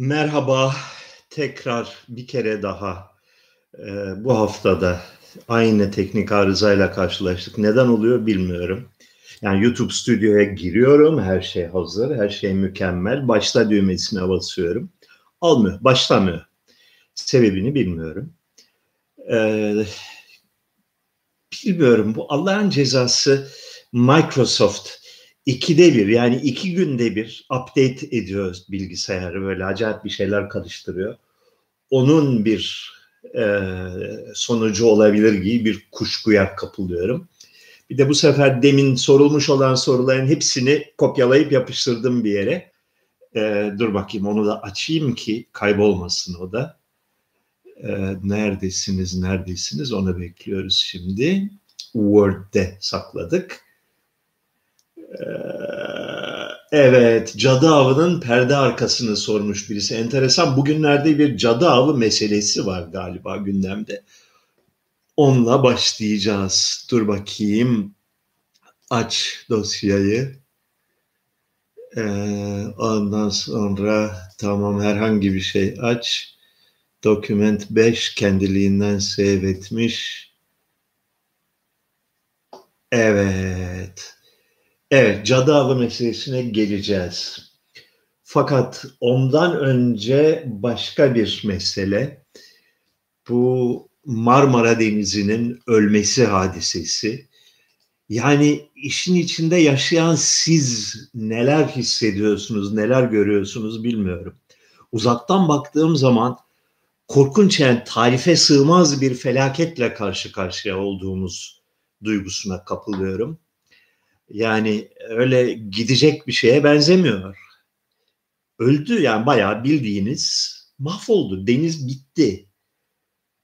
Merhaba, tekrar bir kere daha e, bu haftada aynı teknik arızayla karşılaştık. Neden oluyor bilmiyorum. Yani YouTube stüdyoya giriyorum, her şey hazır, her şey mükemmel. Başla düğmesine basıyorum. Almıyor, başlamıyor. Sebebini bilmiyorum. Ee, bilmiyorum, bu Allah'ın cezası Microsoft ikide bir yani iki günde bir update ediyor bilgisayarı böyle acayip bir şeyler karıştırıyor. Onun bir e, sonucu olabilir gibi bir kuşkuya kapılıyorum. Bir de bu sefer demin sorulmuş olan soruların hepsini kopyalayıp yapıştırdım bir yere. E, dur bakayım onu da açayım ki kaybolmasın o da. E, neredesiniz, neredesiniz onu bekliyoruz şimdi. Word'de sakladık. Ee, evet, cadı avının perde arkasını sormuş birisi. Enteresan, bugünlerde bir cadı avı meselesi var galiba gündemde. Onunla başlayacağız. Dur bakayım. Aç dosyayı. Ee, ondan sonra tamam herhangi bir şey aç. Document 5 kendiliğinden save etmiş. Evet. Evet, cadı avı meselesine geleceğiz. Fakat ondan önce başka bir mesele. Bu Marmara Denizi'nin ölmesi hadisesi. Yani işin içinde yaşayan siz neler hissediyorsunuz, neler görüyorsunuz bilmiyorum. Uzaktan baktığım zaman korkunç yani tarife sığmaz bir felaketle karşı karşıya olduğumuz duygusuna kapılıyorum. Yani öyle gidecek bir şeye benzemiyor. Öldü yani bayağı bildiğiniz mahvoldu. Deniz bitti.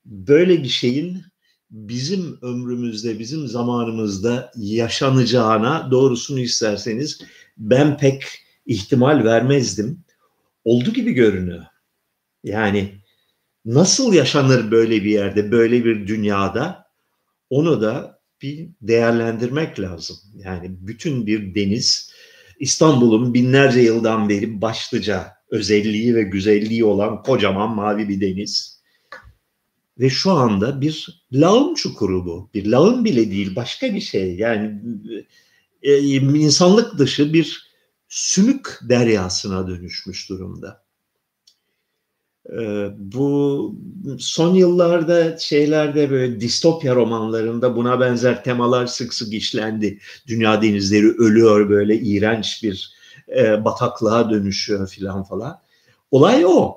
Böyle bir şeyin bizim ömrümüzde, bizim zamanımızda yaşanacağına doğrusunu isterseniz ben pek ihtimal vermezdim. Oldu gibi görünüyor. Yani nasıl yaşanır böyle bir yerde, böyle bir dünyada onu da bir değerlendirmek lazım. Yani bütün bir deniz İstanbul'un binlerce yıldan beri başlıca özelliği ve güzelliği olan kocaman mavi bir deniz. Ve şu anda bir lağım çukuru bu. Bir lağım bile değil başka bir şey. Yani e, insanlık dışı bir sümük deryasına dönüşmüş durumda. Ee, bu son yıllarda şeylerde böyle distopya romanlarında buna benzer temalar sık sık işlendi. Dünya denizleri ölüyor böyle iğrenç bir e, bataklığa dönüşüyor filan falan. Olay o.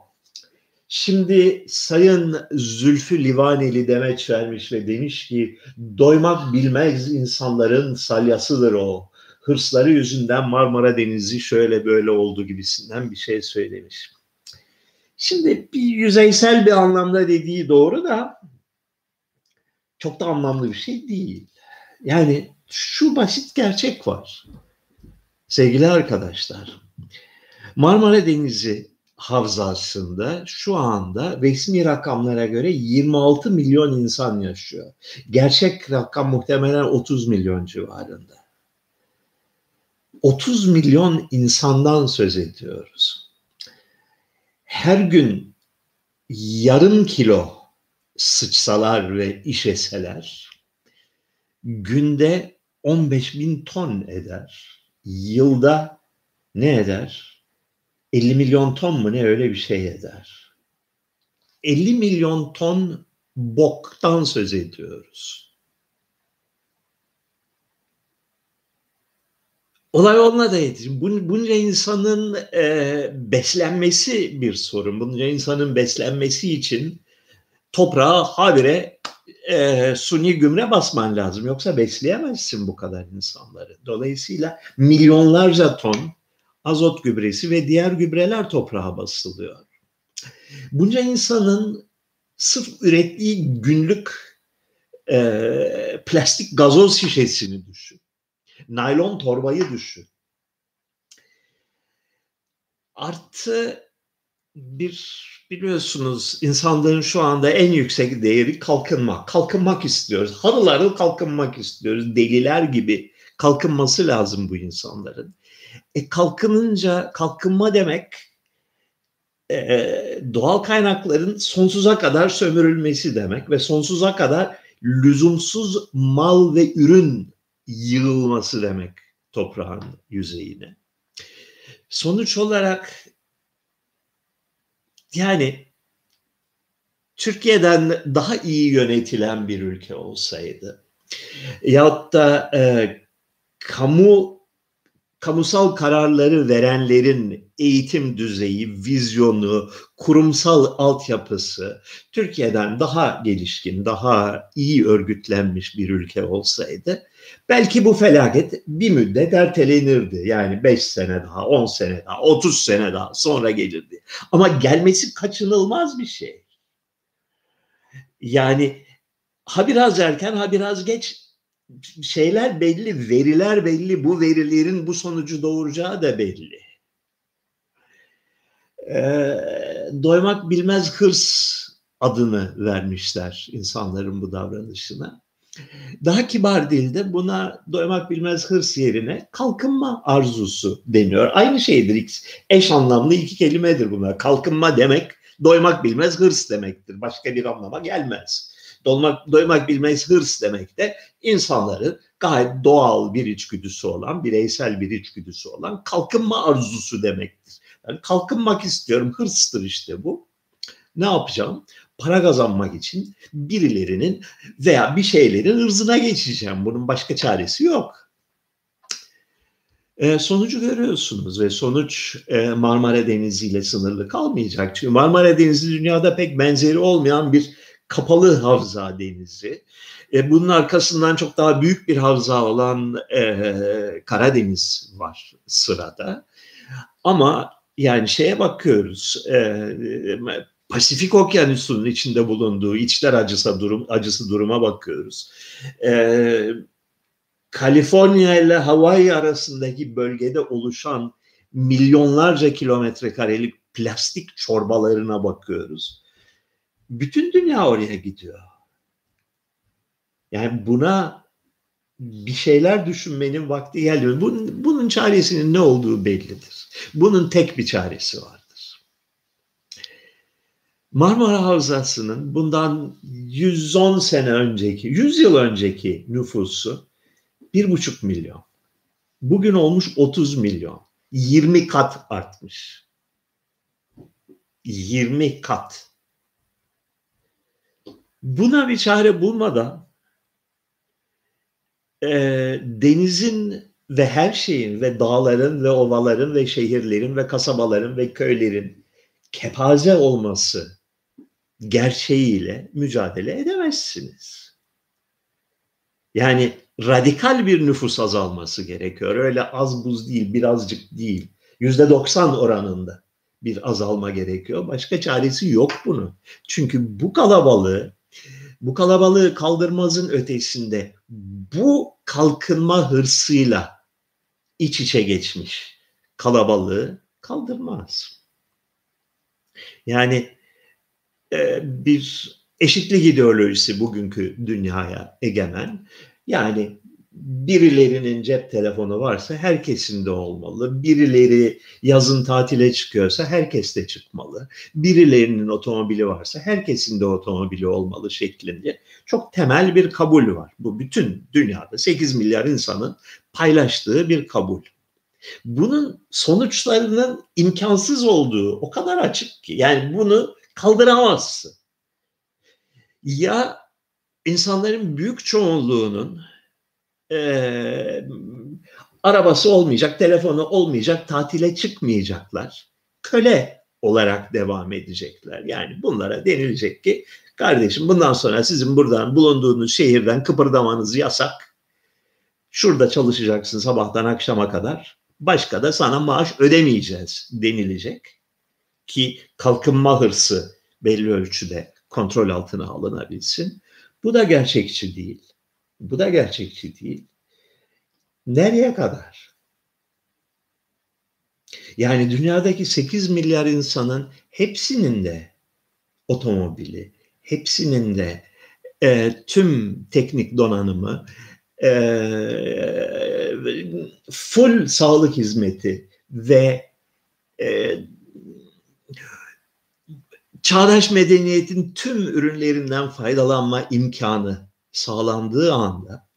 Şimdi Sayın Zülfü Livaneli demeç vermiş ve demiş ki doymak bilmez insanların salyasıdır o. Hırsları yüzünden Marmara Denizi şöyle böyle oldu gibisinden bir şey söylemiş. Şimdi bir yüzeysel bir anlamda dediği doğru da çok da anlamlı bir şey değil. Yani şu basit gerçek var. Sevgili arkadaşlar, Marmara Denizi havzasında şu anda resmi rakamlara göre 26 milyon insan yaşıyor. Gerçek rakam muhtemelen 30 milyon civarında. 30 milyon insandan söz ediyoruz her gün yarım kilo sıçsalar ve işeseler günde 15 bin ton eder. Yılda ne eder? 50 milyon ton mu ne öyle bir şey eder. 50 milyon ton boktan söz ediyoruz. Olay onunla da yetişim. Bunca insanın e, beslenmesi bir sorun. Bunca insanın beslenmesi için toprağa habire e, suni gümre basman lazım. Yoksa besleyemezsin bu kadar insanları. Dolayısıyla milyonlarca ton azot gübresi ve diğer gübreler toprağa basılıyor. Bunca insanın sırf ürettiği günlük e, plastik gazoz şişesini düşün naylon torbayı düşün. Artı bir biliyorsunuz insanların şu anda en yüksek değeri kalkınmak. Kalkınmak istiyoruz. Harıl harıl kalkınmak istiyoruz. Deliler gibi kalkınması lazım bu insanların. E kalkınınca kalkınma demek e, doğal kaynakların sonsuza kadar sömürülmesi demek ve sonsuza kadar lüzumsuz mal ve ürün yığılması demek toprağın yüzeyine. Sonuç olarak yani Türkiye'den daha iyi yönetilen bir ülke olsaydı yahut da e, kamu kamusal kararları verenlerin eğitim düzeyi, vizyonu, kurumsal altyapısı Türkiye'den daha gelişkin, daha iyi örgütlenmiş bir ülke olsaydı belki bu felaket bir müddet ertelenirdi. Yani 5 sene daha, 10 sene daha, 30 sene daha sonra gelirdi. Ama gelmesi kaçınılmaz bir şey. Yani ha biraz erken ha biraz geç şeyler belli, veriler belli. Bu verilerin bu sonucu doğuracağı da belli. Ee, doymak bilmez hırs adını vermişler insanların bu davranışına. Daha kibar dilde buna doymak bilmez hırs yerine kalkınma arzusu deniyor. Aynı şeydir. Eş anlamlı iki kelimedir bunlar. Kalkınma demek doymak bilmez hırs demektir. Başka bir anlama gelmez. Dolmak, doymak bilmez hırs demek de insanların gayet doğal bir içgüdüsü olan, bireysel bir içgüdüsü olan kalkınma arzusu demektir. Yani kalkınmak istiyorum, hırstır işte bu. Ne yapacağım? Para kazanmak için birilerinin veya bir şeylerin ırzına geçeceğim. Bunun başka çaresi yok. E, sonucu görüyorsunuz ve sonuç e, Marmara Denizi ile sınırlı kalmayacak. Çünkü Marmara Denizi dünyada pek benzeri olmayan bir kapalı havza denizi. E, bunun arkasından çok daha büyük bir havza olan e, Karadeniz var sırada. Ama yani şeye bakıyoruz. E, Pasifik Okyanusu'nun içinde bulunduğu içler acısı durum acısı duruma bakıyoruz. E, Kaliforniya ile Hawaii arasındaki bölgede oluşan milyonlarca kilometre karelik plastik çorbalarına bakıyoruz. Bütün dünya oraya gidiyor. Yani buna bir şeyler düşünmenin vakti geliyor. Bunun, bunun çaresinin ne olduğu bellidir. Bunun tek bir çaresi vardır. Marmara Havzası'nın bundan 110 sene önceki, 100 yıl önceki nüfusu bir buçuk milyon. Bugün olmuş 30 milyon. 20 kat artmış. 20 kat. Buna bir çare bulmadan e, denizin ve her şeyin ve dağların ve ovaların ve şehirlerin ve kasabaların ve köylerin kepaze olması gerçeğiyle mücadele edemezsiniz. Yani radikal bir nüfus azalması gerekiyor. Öyle az buz değil, birazcık değil. Yüzde doksan oranında bir azalma gerekiyor. Başka çaresi yok bunun. Çünkü bu kalabalığı, bu kalabalığı kaldırmazın ötesinde bu kalkınma hırsıyla iç içe geçmiş kalabalığı kaldırmaz. Yani e, bir eşitlik ideolojisi bugünkü dünyaya egemen. Yani birilerinin cep telefonu varsa herkesin de olmalı. Birileri yazın tatile çıkıyorsa herkes de çıkmalı. Birilerinin otomobili varsa herkesin de otomobili olmalı şeklinde çok temel bir kabul var. Bu bütün dünyada 8 milyar insanın paylaştığı bir kabul. Bunun sonuçlarının imkansız olduğu o kadar açık ki yani bunu kaldıramazsın. Ya insanların büyük çoğunluğunun e, arabası olmayacak, telefonu olmayacak, tatile çıkmayacaklar. Köle olarak devam edecekler. Yani bunlara denilecek ki kardeşim bundan sonra sizin buradan bulunduğunuz şehirden kıpırdamanız yasak. Şurada çalışacaksın sabahtan akşama kadar. Başka da sana maaş ödemeyeceğiz denilecek. Ki kalkınma hırsı belli ölçüde kontrol altına alınabilsin. Bu da gerçekçi değil. Bu da gerçekçi değil. Nereye kadar? Yani dünyadaki 8 milyar insanın hepsinin de otomobili, hepsinin de e, tüm teknik donanımı, e, full sağlık hizmeti ve e, çağdaş medeniyetin tüm ürünlerinden faydalanma imkanı sağlandığı anda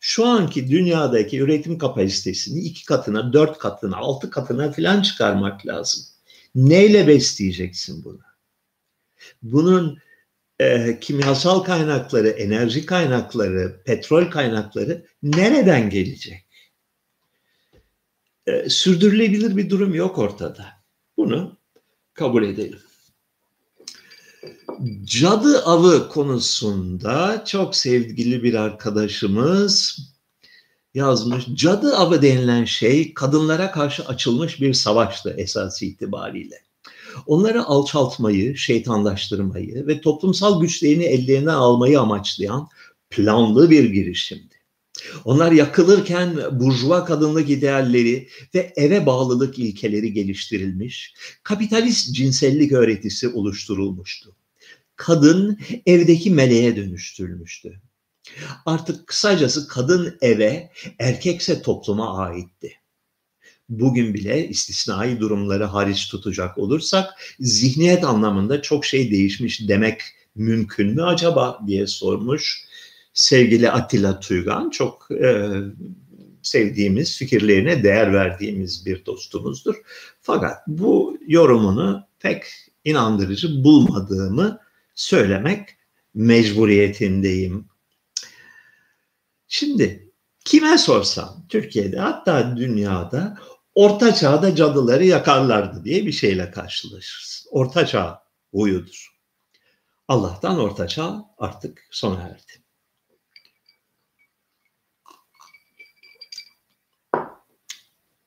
şu anki dünyadaki üretim kapasitesini iki katına, dört katına, altı katına filan çıkarmak lazım. Neyle besleyeceksin bunu? Bunun e, kimyasal kaynakları, enerji kaynakları, petrol kaynakları nereden gelecek? E, sürdürülebilir bir durum yok ortada. Bunu kabul edelim. Cadı avı konusunda çok sevgili bir arkadaşımız yazmış. Cadı avı denilen şey kadınlara karşı açılmış bir savaştı esas itibariyle. Onları alçaltmayı, şeytanlaştırmayı ve toplumsal güçlerini ellerine almayı amaçlayan planlı bir girişimdi. Onlar yakılırken burjuva kadınlık idealleri ve eve bağlılık ilkeleri geliştirilmiş, kapitalist cinsellik öğretisi oluşturulmuştu. Kadın evdeki meleğe dönüştürülmüştü. Artık kısacası kadın eve, erkekse topluma aitti. Bugün bile istisnai durumları hariç tutacak olursak zihniyet anlamında çok şey değişmiş demek mümkün mü acaba diye sormuş sevgili Atilla Tuygan çok e, sevdiğimiz, fikirlerine değer verdiğimiz bir dostumuzdur. Fakat bu yorumunu pek inandırıcı bulmadığımı söylemek mecburiyetindeyim. Şimdi kime sorsam Türkiye'de hatta dünyada Orta Çağ'da cadıları yakarlardı diye bir şeyle karşılaşırız. Orta Çağ huyudur. Allah'tan Orta Çağ artık sona erdi.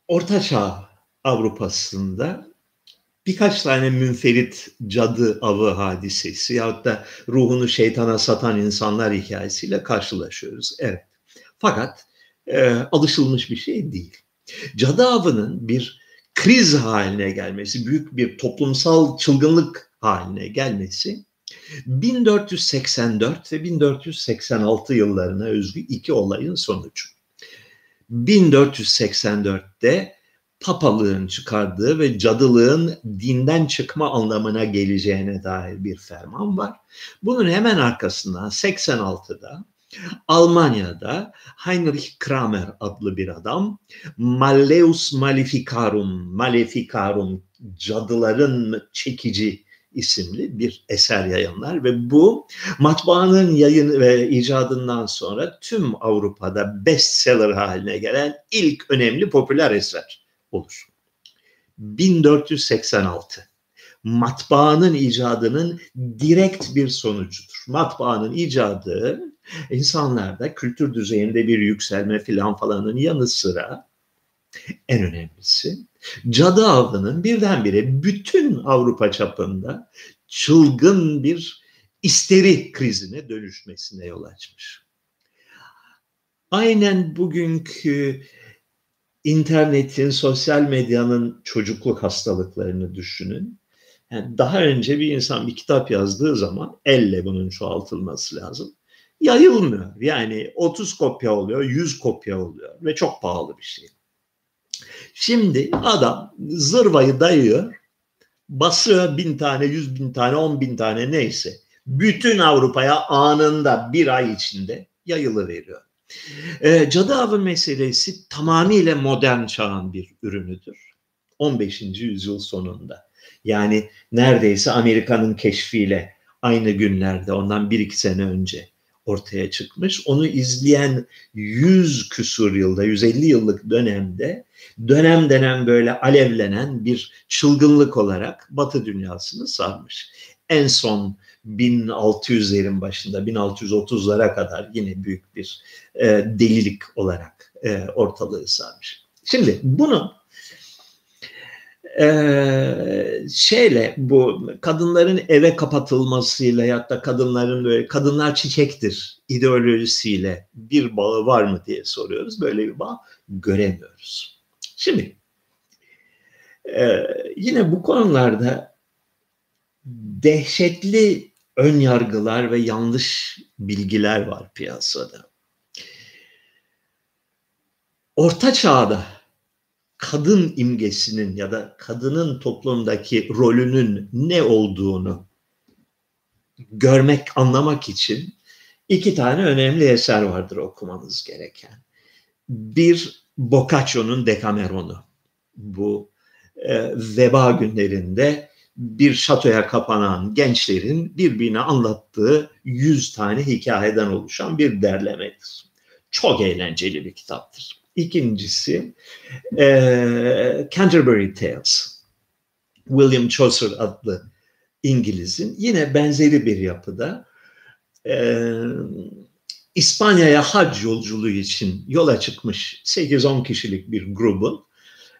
Orta Çağ Avrupa'sında birkaç tane münferit cadı avı hadisesi yahut da ruhunu şeytana satan insanlar hikayesiyle karşılaşıyoruz. Evet. Fakat e, alışılmış bir şey değil. Cadı avının bir kriz haline gelmesi, büyük bir toplumsal çılgınlık haline gelmesi 1484 ve 1486 yıllarına özgü iki olayın sonucu. 1484'te papalığın çıkardığı ve cadılığın dinden çıkma anlamına geleceğine dair bir ferman var. Bunun hemen arkasından 86'da Almanya'da Heinrich Kramer adlı bir adam Malleus Maleficarum, Maleficarum cadıların çekici isimli bir eser yayınlar ve bu matbaanın yayın ve icadından sonra tüm Avrupa'da bestseller haline gelen ilk önemli popüler eser olur. 1486 matbaanın icadının direkt bir sonucudur. Matbaanın icadı insanlarda kültür düzeyinde bir yükselme filan falanın yanı sıra en önemlisi cadı avının birdenbire bütün Avrupa çapında çılgın bir isteri krizine dönüşmesine yol açmış. Aynen bugünkü internetin, sosyal medyanın çocukluk hastalıklarını düşünün. Yani daha önce bir insan bir kitap yazdığı zaman elle bunun çoğaltılması lazım. Yayılmıyor. Yani 30 kopya oluyor, 100 kopya oluyor ve çok pahalı bir şey. Şimdi adam zırvayı dayıyor, basıyor bin tane, yüz bin tane, on bin tane neyse. Bütün Avrupa'ya anında bir ay içinde yayılı veriyor. E, cadı avı meselesi tamamıyla modern çağın bir ürünüdür. 15. yüzyıl sonunda. Yani neredeyse Amerika'nın keşfiyle aynı günlerde ondan bir iki sene önce ortaya çıkmış. Onu izleyen 100 küsur yılda, 150 yıllık dönemde dönem dönem böyle alevlenen bir çılgınlık olarak Batı dünyasını sarmış. En son 1600'lerin başında 1630'lara kadar yine büyük bir e, delilik olarak e, ortalığı sarmış. Şimdi bunu e, şeyle bu kadınların eve kapatılmasıyla ya da kadınların böyle kadınlar çiçektir ideolojisiyle bir bağı var mı diye soruyoruz. Böyle bir bağ göremiyoruz. Şimdi e, yine bu konularda dehşetli ön yargılar ve yanlış bilgiler var piyasada. Orta çağda kadın imgesinin ya da kadının toplumdaki rolünün ne olduğunu görmek, anlamak için iki tane önemli eser vardır okumanız gereken. Bir Boccaccio'nun Decameron'u. Bu e, veba günlerinde bir şatoya kapanan gençlerin birbirine anlattığı yüz tane hikayeden oluşan bir derlemedir. Çok eğlenceli bir kitaptır. İkincisi e, Canterbury Tales. William Chaucer adlı İngiliz'in yine benzeri bir yapıda e, İspanya'ya hac yolculuğu için yola çıkmış 8-10 kişilik bir grubun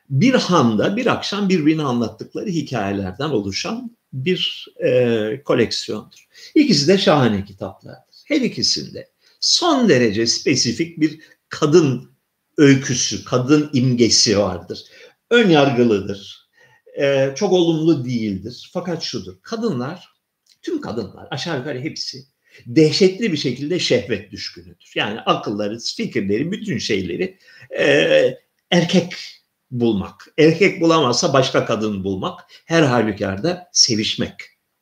bir handa bir akşam birbirine anlattıkları hikayelerden oluşan bir e, koleksiyondur. İkisi de şahane kitaplardır. Her ikisinde son derece spesifik bir kadın öyküsü, kadın imgesi vardır. Ön yargılıdır. E, çok olumlu değildir. Fakat şudur. Kadınlar, tüm kadınlar aşağı yukarı hepsi dehşetli bir şekilde şehvet düşkünüdür. Yani akılları, fikirleri, bütün şeyleri e, erkek bulmak. Erkek bulamazsa başka kadın bulmak. Her halükarda sevişmek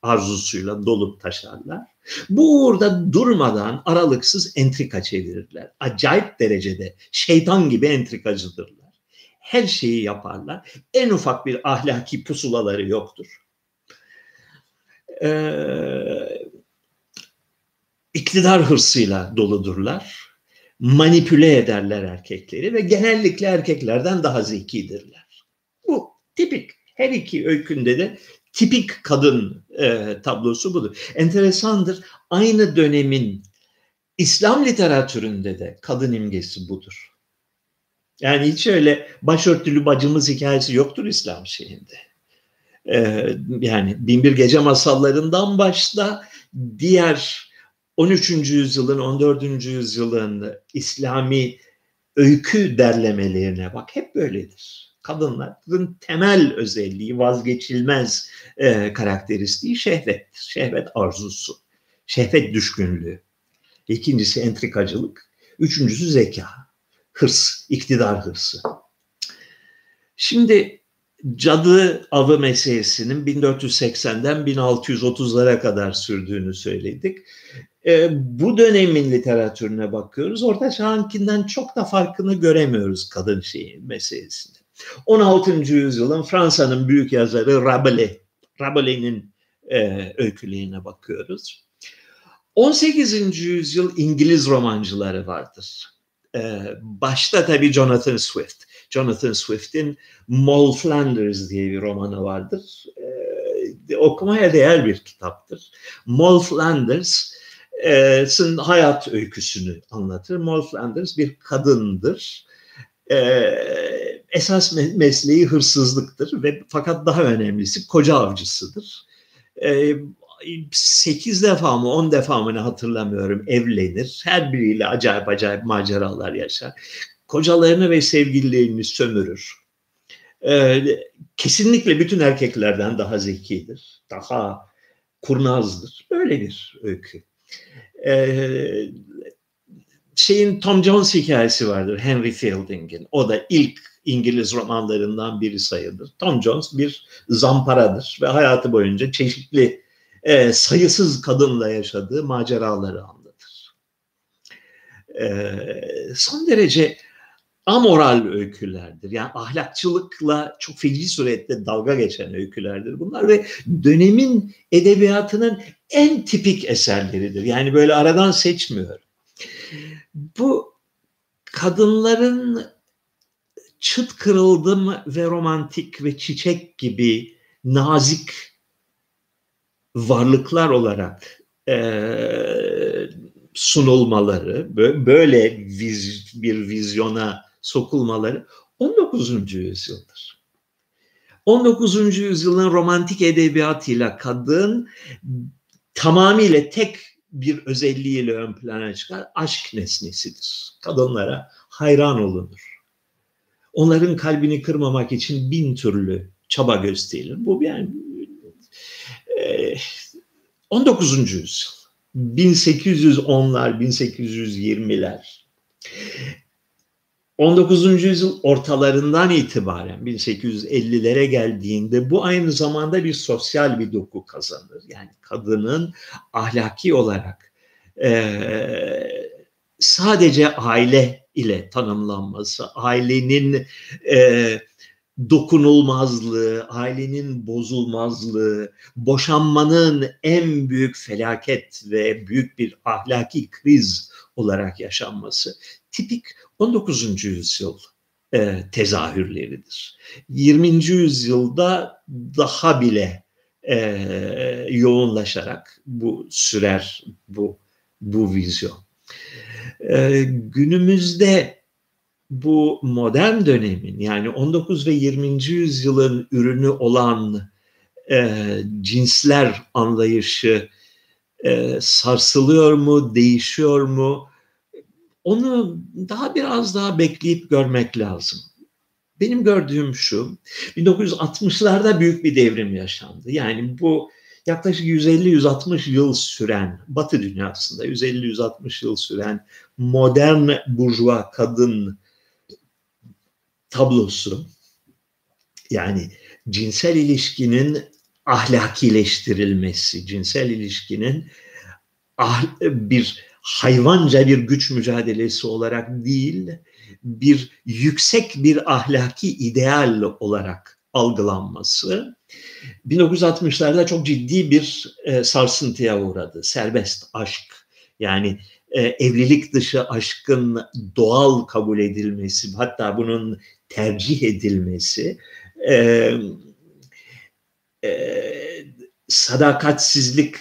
arzusuyla dolup taşarlar. Bu uğurda durmadan aralıksız entrika çevirirler. Acayip derecede şeytan gibi entrikacıdırlar. Her şeyi yaparlar. En ufak bir ahlaki pusulaları yoktur. Ee, iktidar hırsıyla doludurlar. Manipüle ederler erkekleri ve genellikle erkeklerden daha zekidirler. Bu tipik. Her iki öykünde de tipik kadın e, tablosu budur. Enteresandır. Aynı dönemin İslam literatüründe de kadın imgesi budur. Yani hiç öyle başörtülü bacımız hikayesi yoktur İslam şeyinde. Ee, yani Binbir Gece masallarından başla diğer 13. yüzyılın, 14. yüzyılın İslami öykü derlemelerine bak hep böyledir. Kadınların temel özelliği, vazgeçilmez e, karakteristiği şehvettir. Şehvet arzusu, şehvet düşkünlüğü. İkincisi entrikacılık, üçüncüsü zeka, hırs, iktidar hırsı. Şimdi cadı avı meselesinin 1480'den 1630'lara kadar sürdüğünü söyledik. E, bu dönemin literatürüne bakıyoruz. Orta Çağ'ınkinden çok da farkını göremiyoruz kadın şeyi meselesinde. 16. yüzyılın Fransa'nın büyük yazarı Rabelais, Rabelais'in e, öykülerine bakıyoruz. 18. yüzyıl İngiliz romancıları vardır. E, başta tabii Jonathan Swift. Jonathan Swift'in Moll Flanders diye bir romanı vardır. E, okumaya değer bir kitaptır. Moll Flanders'ın hayat öyküsünü anlatır. Flanders bir kadındır. Esas mesleği hırsızlıktır ve fakat daha önemlisi koca avcısıdır. E, 8 defa mı 10 defa mı ne hatırlamıyorum evlenir. Her biriyle acayip acayip maceralar yaşar kocalarını ve sevgililerini sömürür. Ee, kesinlikle bütün erkeklerden daha zekidir, daha kurnazdır. Böyle bir öykü. Ee, şeyin Tom Jones hikayesi vardır Henry Fielding'in. O da ilk İngiliz romanlarından biri sayılır. Tom Jones bir zamparadır ve hayatı boyunca çeşitli e, sayısız kadınla yaşadığı maceraları anlatır. E, son derece amoral öykülerdir. Yani ahlakçılıkla çok feci surette dalga geçen öykülerdir bunlar ve dönemin edebiyatının en tipik eserleridir. Yani böyle aradan seçmiyor. Bu kadınların çıt kırıldım ve romantik ve çiçek gibi nazik varlıklar olarak e, sunulmaları, böyle bir vizyona sokulmaları 19. yüzyıldır. 19. yüzyılın romantik edebiyatıyla kadın tamamıyla tek bir özelliğiyle ön plana çıkar. Aşk nesnesidir. Kadınlara hayran olunur. Onların kalbini kırmamak için bin türlü çaba gösterilir. Bu yani e, 19. yüzyıl. 1810'lar, 1820'ler 19. yüzyıl ortalarından itibaren 1850'lere geldiğinde bu aynı zamanda bir sosyal bir doku kazanır. Yani kadının ahlaki olarak e, sadece aile ile tanımlanması, ailenin e, dokunulmazlığı, ailenin bozulmazlığı, boşanmanın en büyük felaket ve büyük bir ahlaki kriz olarak yaşanması tipik 19. yüzyıl e, tezahürleridir. 20. yüzyılda daha bile e, yoğunlaşarak bu sürer bu bu vizyon. E, günümüzde bu modern dönemin yani 19 ve 20. yüzyılın ürünü olan e, cinsler anlayışı e, sarsılıyor mu, değişiyor mu? Onu daha biraz daha bekleyip görmek lazım. Benim gördüğüm şu, 1960'larda büyük bir devrim yaşandı. Yani bu yaklaşık 150-160 yıl süren, Batı dünyasında 150-160 yıl süren modern burjuva kadın tablosu, yani cinsel ilişkinin ahlakileştirilmesi, cinsel ilişkinin ah, bir hayvanca bir güç mücadelesi olarak değil, bir yüksek bir ahlaki ideal olarak algılanması 1960'larda çok ciddi bir e, sarsıntıya uğradı. Serbest aşk yani e, evlilik dışı aşkın doğal kabul edilmesi hatta bunun tercih edilmesi e, sadakatsizlik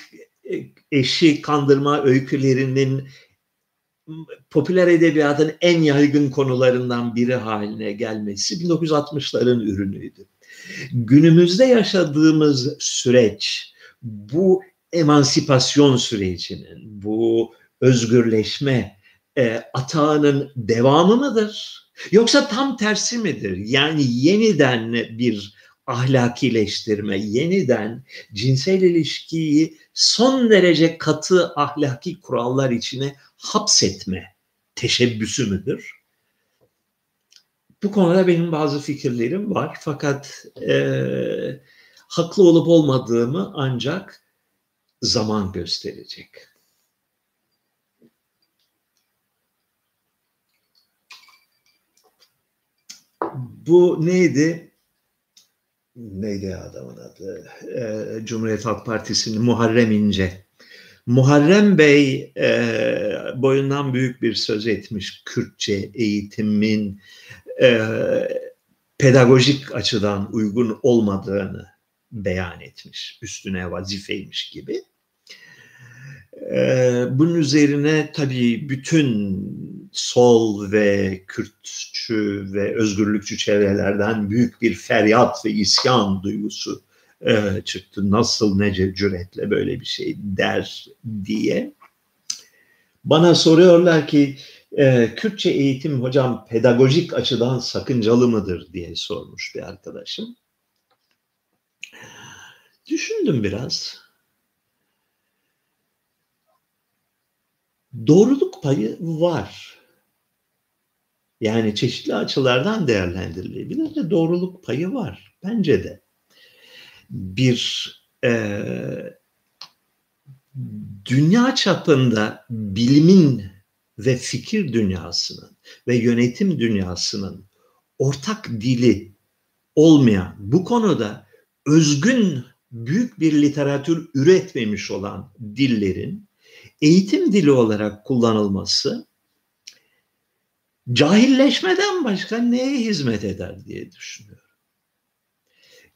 e, eşi kandırma öykülerinin popüler edebiyatın en yaygın konularından biri haline gelmesi 1960'ların ürünüydü. Günümüzde yaşadığımız süreç bu emansipasyon sürecinin, bu özgürleşme e, atağının devamı mıdır? Yoksa tam tersi midir? Yani yeniden bir ahlakileştirme, yeniden cinsel ilişkiyi son derece katı ahlaki kurallar içine hapsetme teşebbüsü müdür? Bu konuda benim bazı fikirlerim var fakat e, haklı olup olmadığımı ancak zaman gösterecek. Bu neydi? Neydi adamın adı? E, Cumhuriyet Halk Partisi'nin Muharrem İnce. Muharrem Bey e, boyundan büyük bir söz etmiş Kürtçe eğitimin e, pedagojik açıdan uygun olmadığını beyan etmiş. Üstüne vazifeymiş gibi. E, bunun üzerine tabii bütün sol ve Kürtçü ve özgürlükçü çevrelerden büyük bir feryat ve isyan duygusu e, çıktı. Nasıl nece cüretle böyle bir şey der diye. Bana soruyorlar ki e, Kürtçe eğitim hocam pedagojik açıdan sakıncalı mıdır diye sormuş bir arkadaşım. Düşündüm biraz. Doğruluk payı var. Yani çeşitli açılardan değerlendirilebilir de doğruluk payı var. Bence de. Bir e, dünya çapında bilimin ve fikir dünyasının ve yönetim dünyasının ortak dili olmayan bu konuda özgün büyük bir literatür üretmemiş olan dillerin eğitim dili olarak kullanılması cahilleşmeden başka neye hizmet eder diye düşünüyorum.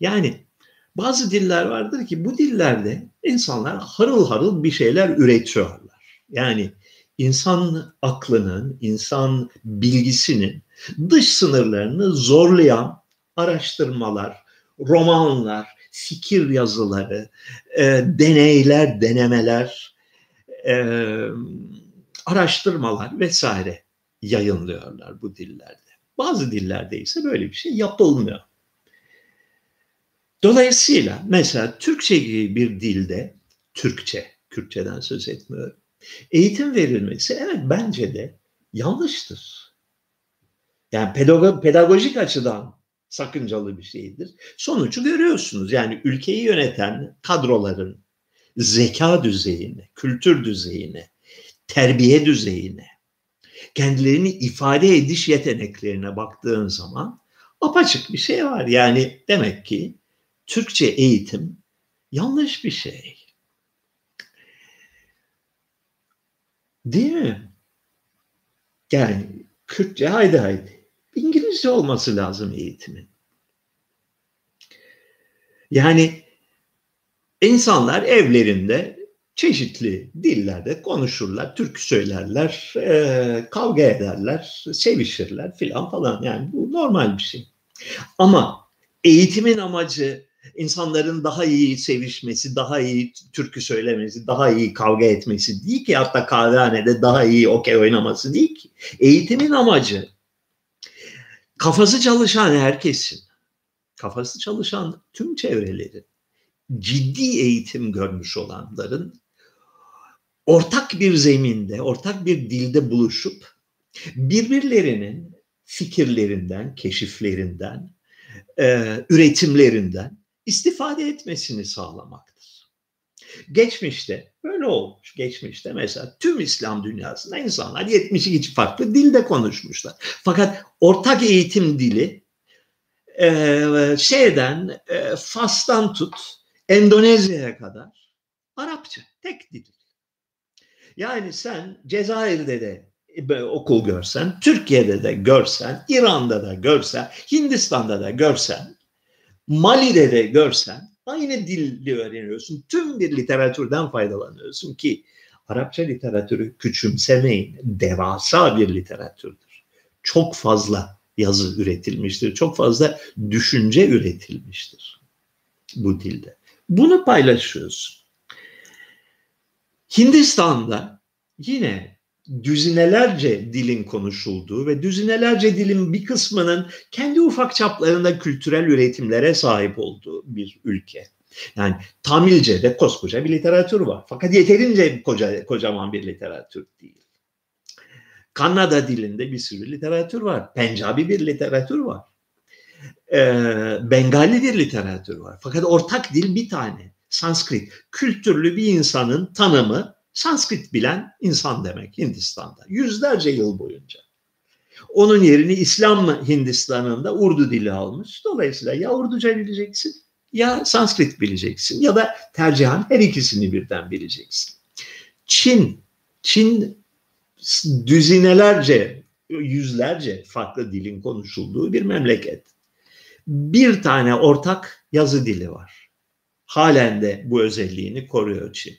Yani bazı diller vardır ki bu dillerde insanlar harıl harıl bir şeyler üretiyorlar. Yani insan aklının, insan bilgisinin dış sınırlarını zorlayan araştırmalar, romanlar, fikir yazıları, e, deneyler, denemeler, e, araştırmalar vesaire yayınlıyorlar bu dillerde. Bazı dillerde ise böyle bir şey yapılmıyor. Dolayısıyla mesela Türkçe gibi bir dilde, Türkçe, Kürtçeden söz etmiyorum, eğitim verilmesi evet bence de yanlıştır. Yani pedagog, pedagojik açıdan sakıncalı bir şeydir. Sonucu görüyorsunuz. Yani ülkeyi yöneten kadroların zeka düzeyine, kültür düzeyine, terbiye düzeyine, kendilerini ifade ediş yeteneklerine baktığın zaman apaçık bir şey var. Yani demek ki Türkçe eğitim yanlış bir şey. Değil mi? Yani Kürtçe haydi haydi. İngilizce olması lazım eğitimin. Yani insanlar evlerinde çeşitli dillerde konuşurlar, türkü söylerler, e, kavga ederler, sevişirler filan falan. Yani bu normal bir şey. Ama eğitimin amacı insanların daha iyi sevişmesi, daha iyi türkü söylemesi, daha iyi kavga etmesi değil ki hatta kahvehanede daha iyi okey oynaması değil ki. Eğitimin amacı kafası çalışan herkesin, kafası çalışan tüm çevrelerin, ciddi eğitim görmüş olanların ortak bir zeminde, ortak bir dilde buluşup birbirlerinin fikirlerinden, keşiflerinden, e, üretimlerinden istifade etmesini sağlamaktır. Geçmişte böyle olmuş. Geçmişte mesela tüm İslam dünyasında insanlar 72 farklı dilde konuşmuşlar. Fakat ortak eğitim dili e, şeyden e, Fas'tan tut Endonezya'ya kadar Arapça tek dil. Yani sen Cezayir'de de okul görsen, Türkiye'de de görsen, İran'da da görsen, Hindistan'da da görsen, Mali'de de görsen aynı dili öğreniyorsun. Tüm bir literatürden faydalanıyorsun ki Arapça literatürü küçümsemeyin. Devasa bir literatürdür. Çok fazla yazı üretilmiştir. Çok fazla düşünce üretilmiştir bu dilde. Bunu paylaşıyorsun. Hindistan'da yine düzinelerce dilin konuşulduğu ve düzinelerce dilin bir kısmının kendi ufak çaplarında kültürel üretimlere sahip olduğu bir ülke. Yani Tamilce'de koskoca bir literatür var. Fakat yeterince koca, kocaman bir literatür değil. Kanada dilinde bir sürü literatür var. Pencabi bir literatür var. Ee, Bengali bir literatür var. Fakat ortak dil bir tane. Sanskrit. Kültürlü bir insanın tanımı Sanskrit bilen insan demek Hindistan'da. Yüzlerce yıl boyunca. Onun yerini İslam Hindistan'ında Urdu dili almış. Dolayısıyla ya Urduca bileceksin ya Sanskrit bileceksin ya da tercihan her ikisini birden bileceksin. Çin, Çin düzinelerce, yüzlerce farklı dilin konuşulduğu bir memleket. Bir tane ortak yazı dili var. Halen de bu özelliğini koruyor Çin.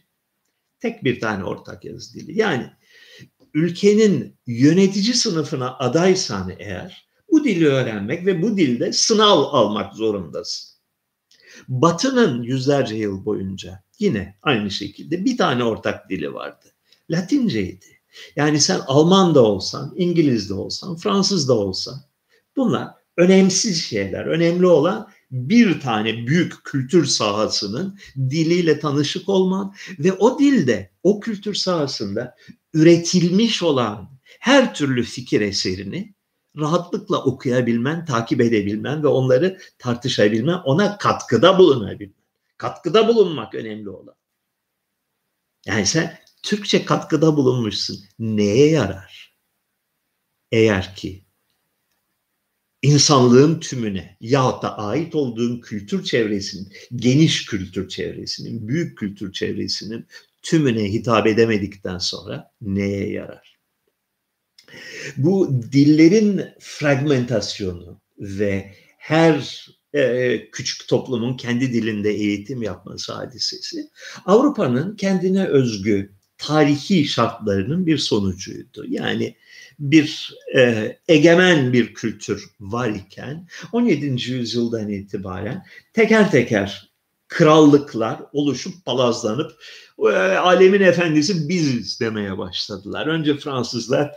Tek bir tane ortak yazı dili. Yani ülkenin yönetici sınıfına adaysan eğer bu dili öğrenmek ve bu dilde sınav almak zorundasın. Batı'nın yüzlerce yıl boyunca yine aynı şekilde bir tane ortak dili vardı. Latinceydi. Yani sen Alman da olsan, İngiliz de olsan, Fransız da olsan bunlar önemsiz şeyler. Önemli olan bir tane büyük kültür sahasının diliyle tanışık olman ve o dilde, o kültür sahasında üretilmiş olan her türlü fikir eserini rahatlıkla okuyabilmen, takip edebilmen ve onları tartışabilmen, ona katkıda bulunabilmen. Katkıda bulunmak önemli olan. Yani sen Türkçe katkıda bulunmuşsun. Neye yarar? Eğer ki insanlığın tümüne yahut da ait olduğun kültür çevresinin, geniş kültür çevresinin, büyük kültür çevresinin tümüne hitap edemedikten sonra neye yarar? Bu dillerin fragmentasyonu ve her e, küçük toplumun kendi dilinde eğitim yapması hadisesi Avrupa'nın kendine özgü tarihi şartlarının bir sonucuydu. Yani bir e, egemen bir kültür var iken 17. yüzyıldan itibaren teker teker krallıklar oluşup palazlanıp e, alemin efendisi biziz demeye başladılar. Önce Fransızlar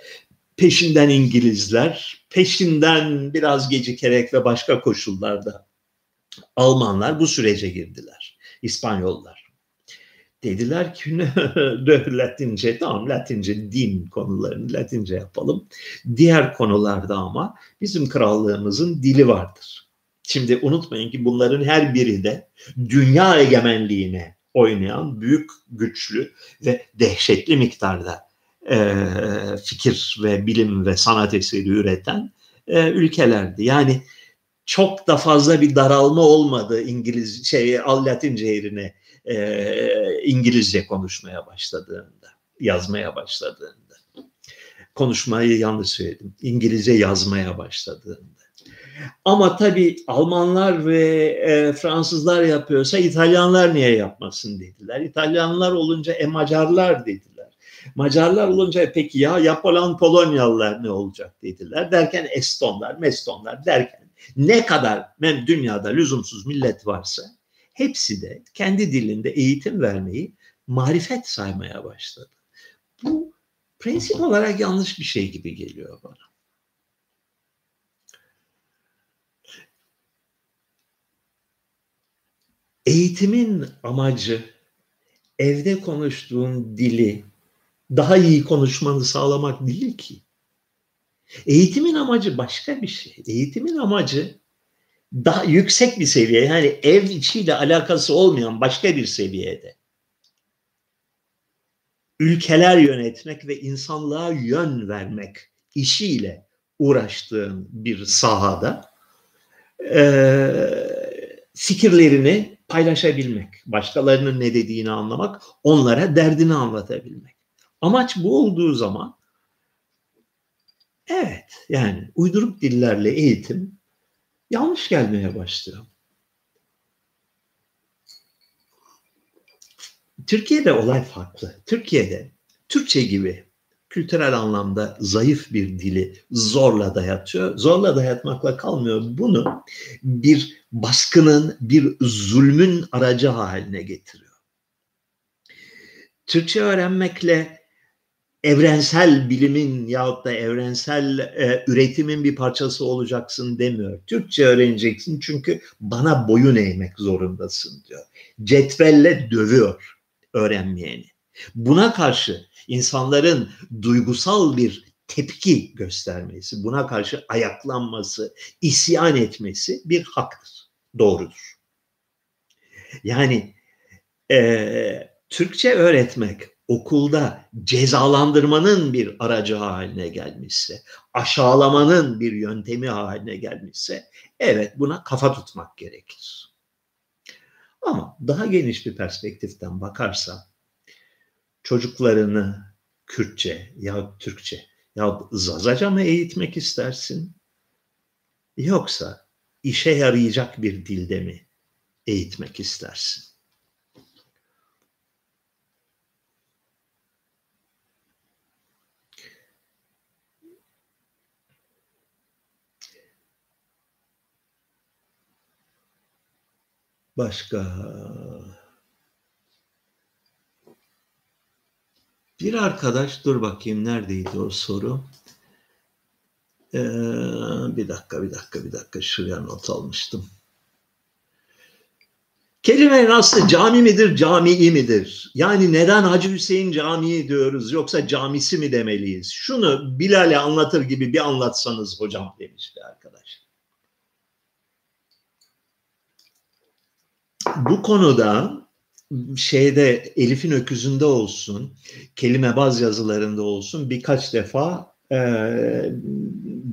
peşinden İngilizler, peşinden biraz gecikerek ve başka koşullarda Almanlar bu sürece girdiler. İspanyollar. Dediler ki Latince tamam Latince din konularını Latince yapalım. Diğer konularda ama bizim krallığımızın dili vardır. Şimdi unutmayın ki bunların her biri de dünya egemenliğine oynayan büyük, güçlü ve dehşetli miktarda e, fikir ve bilim ve sanat eseri üreten e, ülkelerdi. Yani çok da fazla bir daralma olmadı İngiliz şey Latince yerine e, İngilizce konuşmaya başladığında, yazmaya başladığında. Konuşmayı yanlış söyledim. İngilizce yazmaya başladığında. Ama tabii Almanlar ve e, Fransızlar yapıyorsa İtalyanlar niye yapmasın dediler. İtalyanlar olunca e Macarlar dediler. Macarlar olunca e, peki ya yapılan Polonyalılar ne olacak dediler. Derken Estonlar, Mestonlar derken ne kadar dünyada lüzumsuz millet varsa hepsi de kendi dilinde eğitim vermeyi marifet saymaya başladı. Bu prensip olarak yanlış bir şey gibi geliyor bana. Eğitimin amacı evde konuştuğun dili daha iyi konuşmanı sağlamak değil ki. Eğitimin amacı başka bir şey. Eğitimin amacı daha yüksek bir seviye yani ev içiyle alakası olmayan başka bir seviyede ülkeler yönetmek ve insanlığa yön vermek işiyle uğraştığın bir sahada e, fikirlerini paylaşabilmek, başkalarının ne dediğini anlamak, onlara derdini anlatabilmek. Amaç bu olduğu zaman evet yani uyduruk dillerle eğitim yanlış gelmeye başlıyor. Türkiye'de olay farklı. Türkiye'de Türkçe gibi kültürel anlamda zayıf bir dili zorla dayatıyor. Zorla dayatmakla kalmıyor. Bunu bir baskının, bir zulmün aracı haline getiriyor. Türkçe öğrenmekle evrensel bilimin yahut da evrensel e, üretimin bir parçası olacaksın demiyor. Türkçe öğreneceksin çünkü bana boyun eğmek zorundasın diyor. Cetvelle dövüyor öğrenmeyeni. Buna karşı insanların duygusal bir tepki göstermesi, buna karşı ayaklanması, isyan etmesi bir haktır, doğrudur. Yani e, Türkçe öğretmek okulda cezalandırmanın bir aracı haline gelmişse, aşağılamanın bir yöntemi haline gelmişse evet buna kafa tutmak gerekir. Ama daha geniş bir perspektiften bakarsa çocuklarını Kürtçe ya Türkçe ya Zazaca mı eğitmek istersin? Yoksa işe yarayacak bir dilde mi eğitmek istersin? Başka bir arkadaş dur bakayım neredeydi o soru? Ee, bir dakika bir dakika bir dakika şuraya not almıştım. Kelimenin aslı cami midir, camii midir? Yani neden Hacı Hüseyin Camii diyoruz yoksa camisi mi demeliyiz? Şunu Bilal'e anlatır gibi bir anlatsanız hocam demiş bir arkadaş. Bu konuda şeyde Elif'in öküzünde olsun, kelime baz yazılarında olsun birkaç defa e,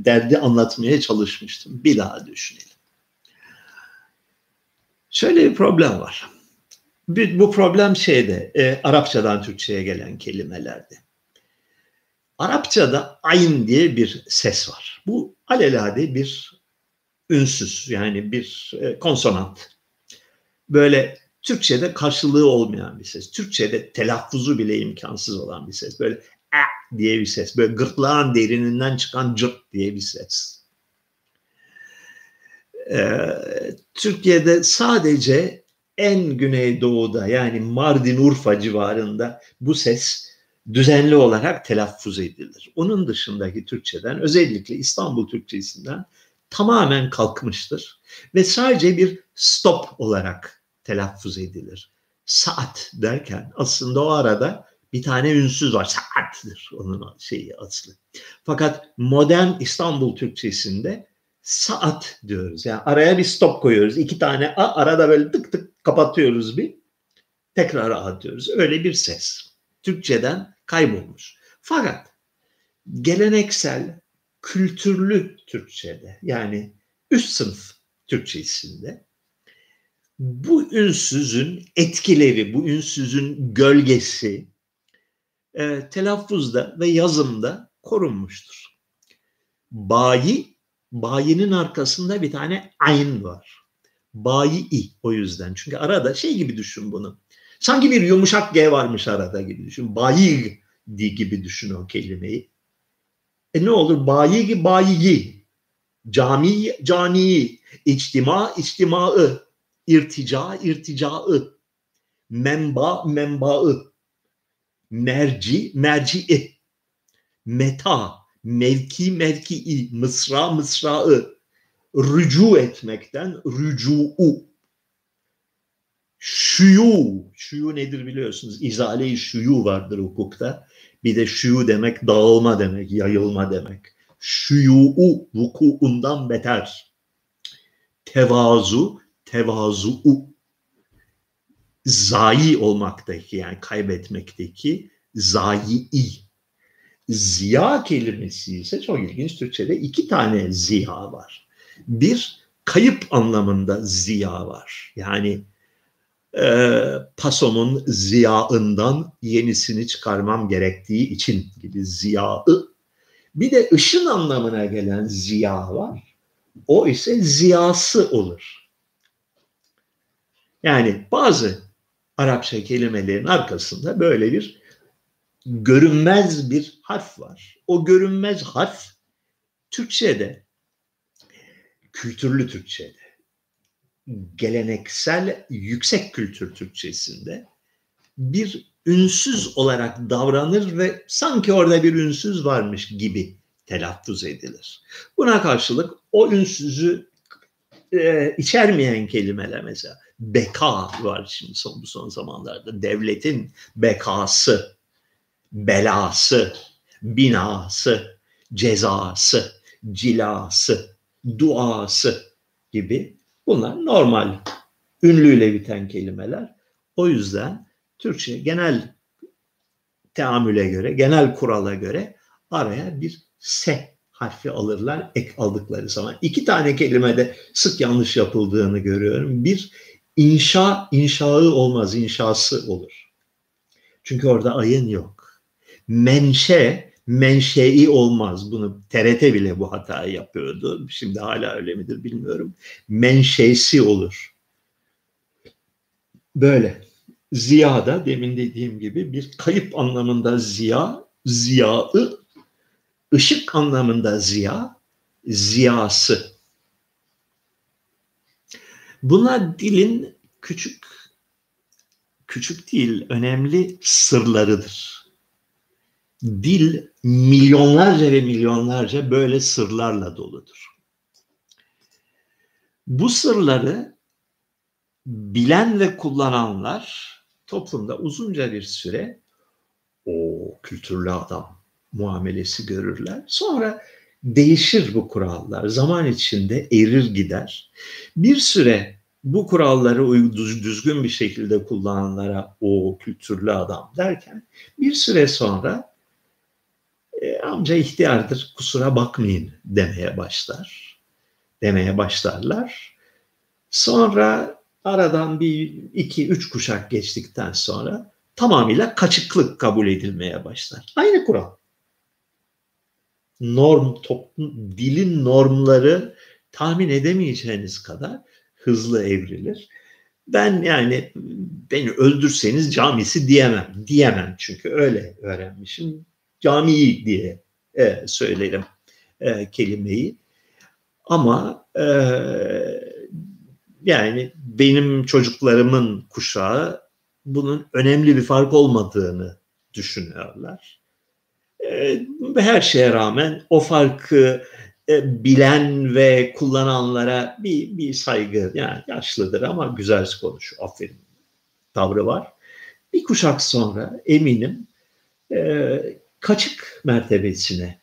derdi anlatmaya çalışmıştım. Bir daha düşünelim. Şöyle bir problem var. Bu problem şeyde, e, Arapçadan Türkçe'ye gelen kelimelerde. Arapçada ayn diye bir ses var. Bu alelade bir ünsüz yani bir e, konsonant böyle Türkçe'de karşılığı olmayan bir ses. Türkçe'de telaffuzu bile imkansız olan bir ses. Böyle a diye bir ses. Böyle gırtlağın derininden çıkan cırt diye bir ses. Ee, Türkiye'de sadece en güneydoğuda yani Mardin Urfa civarında bu ses düzenli olarak telaffuz edilir. Onun dışındaki Türkçeden özellikle İstanbul Türkçesinden tamamen kalkmıştır ve sadece bir stop olarak telaffuz edilir. saat derken aslında o arada bir tane ünsüz var. Saattir onun şeyi aslı. Fakat modern İstanbul Türkçesinde saat diyoruz. Yani araya bir stop koyuyoruz. İki tane a arada böyle tık tık kapatıyoruz bir. Tekrar a diyoruz. Öyle bir ses. Türkçeden kaybolmuş. Fakat geleneksel kültürlü Türkçede yani üst sınıf Türkçesinde bu ünsüzün etkileri, bu ünsüzün gölgesi e, telaffuzda ve yazımda korunmuştur. Bayi, bayinin arkasında bir tane ayn var. Bayi o yüzden. Çünkü arada şey gibi düşün bunu. Sanki bir yumuşak G varmış arada gibi düşün. Bayi gibi düşün o kelimeyi. E ne olur? Bayi bayi. Cami cani. İçtima içtimaı. İrtica irticaı. Menba menbaı merci, merci'i, meta, mevki, mevkii, mısra, mısraı, rücu etmekten rücu'u, şuyu, şuyu nedir biliyorsunuz? İzale-i şuyu vardır hukukta. Bir de şuyu demek dağılma demek, yayılma demek. Şuyu vukuundan beter. Tevazu, tevazu'u zayi olmaktaki yani kaybetmekteki zayi. Ziya kelimesi ise çok ilginç Türkçe'de iki tane ziya var. Bir kayıp anlamında ziya var. Yani e, pasomun ziyaından yenisini çıkarmam gerektiği için gibi ziyaı. Bir de ışın anlamına gelen ziya var. O ise ziyası olur. Yani bazı Arapça kelimelerin arkasında böyle bir görünmez bir harf var. O görünmez harf Türkçe'de, kültürlü Türkçe'de, geleneksel yüksek kültür Türkçesinde bir ünsüz olarak davranır ve sanki orada bir ünsüz varmış gibi telaffuz edilir. Buna karşılık o ünsüzü e, içermeyen kelimeler mesela beka var şimdi son, bu son zamanlarda. Devletin bekası, belası, binası, cezası, cilası, duası gibi bunlar normal ünlüyle biten kelimeler. O yüzden Türkçe genel teamüle göre, genel kurala göre araya bir se harfi alırlar ek aldıkları zaman. İki tane kelimede sık yanlış yapıldığını görüyorum. Bir İnşa, inşağı olmaz, inşası olur. Çünkü orada ayın yok. Menşe, menşei olmaz. Bunu TRT bile bu hatayı yapıyordu. Şimdi hala öyle midir bilmiyorum. Menşesi olur. Böyle. Ziya da demin dediğim gibi bir kayıp anlamında ziya, ziyaı, ışık anlamında ziya, ziyası. Bunlar dilin küçük küçük değil önemli sırlarıdır. Dil milyonlarca ve milyonlarca böyle sırlarla doludur. Bu sırları bilen ve kullananlar toplumda uzunca bir süre o kültürlü adam muamelesi görürler. Sonra değişir bu kurallar. Zaman içinde erir gider. Bir süre bu kuralları düzgün bir şekilde kullananlara o kültürlü adam derken bir süre sonra e, amca ihtiyardır kusura bakmayın demeye başlar. Demeye başlarlar. Sonra aradan bir iki üç kuşak geçtikten sonra tamamıyla kaçıklık kabul edilmeye başlar. Aynı kural norm, toplum, dilin normları tahmin edemeyeceğiniz kadar hızlı evrilir. Ben yani beni öldürseniz camisi diyemem. Diyemem çünkü öyle öğrenmişim. Camiyi diye e, söylerim e, kelimeyi. Ama e, yani benim çocuklarımın kuşağı bunun önemli bir fark olmadığını düşünüyorlar her şeye rağmen o farkı e, bilen ve kullananlara bir, bir saygı yani yaşlıdır ama güzel konuşuyor aferin tavrı var. Bir kuşak sonra eminim e, kaçık mertebesine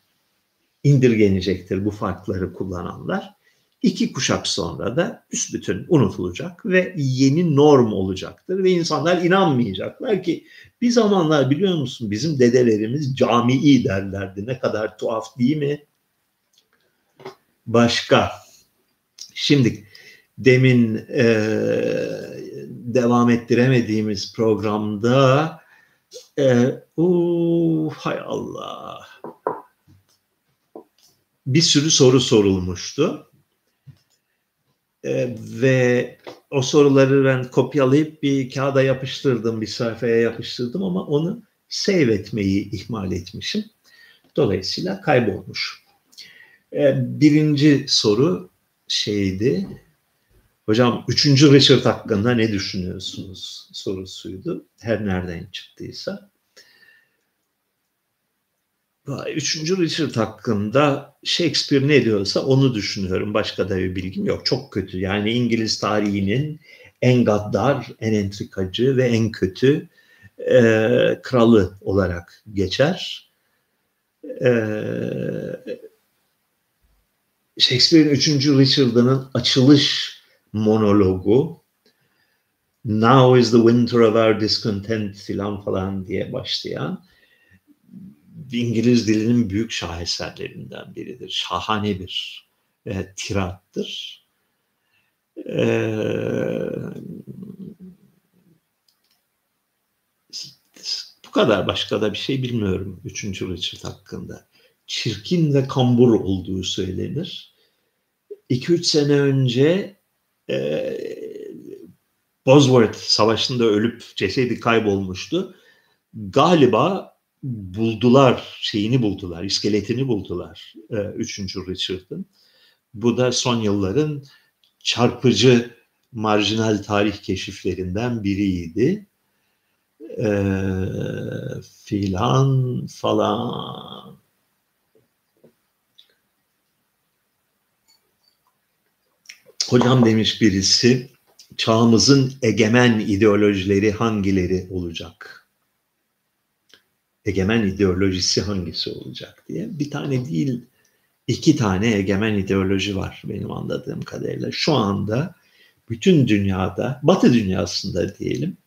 indirgenecektir bu farkları kullananlar. İki kuşak sonra da büsbütün unutulacak ve yeni norm olacaktır ve insanlar inanmayacaklar ki bir zamanlar biliyor musun bizim dedelerimiz camii derlerdi. Ne kadar tuhaf değil mi? Başka. Şimdi demin e, devam ettiremediğimiz programda e, uu, hay Allah bir sürü soru sorulmuştu. Ee, ve o soruları ben kopyalayıp bir kağıda yapıştırdım, bir sayfaya yapıştırdım ama onu save etmeyi ihmal etmişim. Dolayısıyla kaybolmuş. Ee, birinci soru şeydi. Hocam üçüncü Richard hakkında ne düşünüyorsunuz sorusuydu. Her nereden çıktıysa. Üçüncü Richard hakkında Shakespeare ne diyorsa onu düşünüyorum. Başka da bir bilgim yok. Çok kötü. Yani İngiliz tarihinin en gaddar, en entrikacı ve en kötü e, kralı olarak geçer. E, Shakespeare'in 3. Richard'ının açılış monologu Now is the winter of our discontent filan falan diye başlayan İngiliz dilinin büyük şaheserlerinden biridir. Şahane bir e, tirattır. E, bu kadar başka da bir şey bilmiyorum 3. Richard hakkında. Çirkin ve kambur olduğu söylenir. 2-3 sene önce e, Bosworth Savaşı'nda ölüp cesedi kaybolmuştu. Galiba buldular, şeyini buldular, iskeletini buldular e, 3. Richard'ın. Bu da son yılların çarpıcı marjinal tarih keşiflerinden biriydi. E, filan falan. Hocam demiş birisi, çağımızın egemen ideolojileri hangileri olacak? Egemen ideolojisi hangisi olacak diye. Bir tane değil, iki tane egemen ideoloji var benim anladığım kadarıyla. Şu anda bütün dünyada, Batı dünyasında diyelim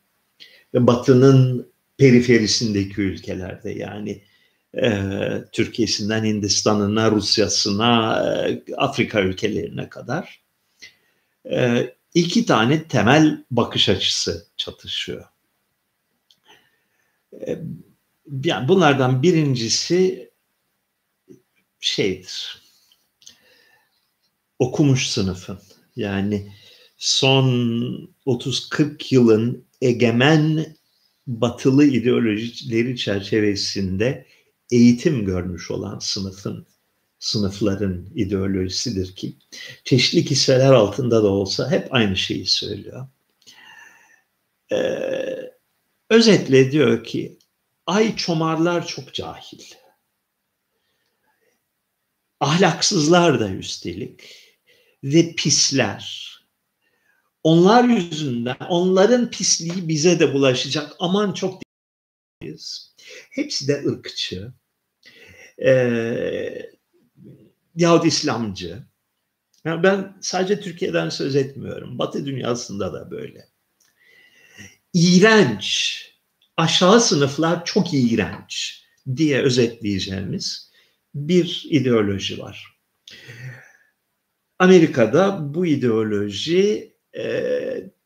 ve Batı'nın periferisindeki ülkelerde yani e, Türkiye'sinden Hindistan'ına, Rusya'sına, e, Afrika ülkelerine kadar e, iki tane temel bakış açısı çatışıyor. E, yani bunlardan birincisi şeydir. Okumuş sınıfın. Yani son 30-40 yılın egemen batılı ideolojileri çerçevesinde eğitim görmüş olan sınıfın sınıfların ideolojisidir ki çeşitli kisveler altında da olsa hep aynı şeyi söylüyor. Ee, özetle diyor ki Ay çomarlar çok cahil. Ahlaksızlar da üstelik ve pisler. Onlar yüzünden onların pisliği bize de bulaşacak. Aman çok değiliz. Hepsi de ırkçı. Ee, yahut İslamcı. Yani ben sadece Türkiye'den söz etmiyorum. Batı dünyasında da böyle. İğrenç aşağı sınıflar çok iğrenç diye özetleyeceğimiz bir ideoloji var. Amerika'da bu ideoloji e,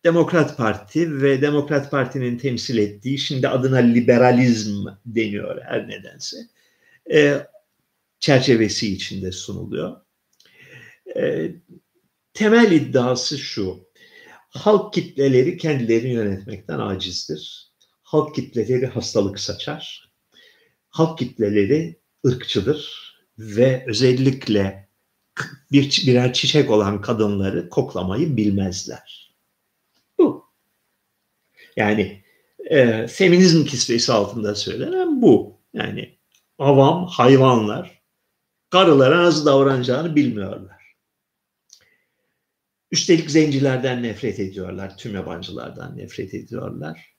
Demokrat Parti ve Demokrat Parti'nin temsil ettiği şimdi adına liberalizm deniyor her nedense e, çerçevesi içinde sunuluyor. E, temel iddiası şu. Halk kitleleri kendilerini yönetmekten acizdir halk kitleleri hastalık saçar. Halk kitleleri ırkçıdır ve özellikle bir birer çiçek olan kadınları koklamayı bilmezler. Bu. Yani e, feminizm kisvesi altında söylenen bu. Yani avam hayvanlar karılara nasıl davranacağını bilmiyorlar. Üstelik zencilerden nefret ediyorlar, tüm yabancılardan nefret ediyorlar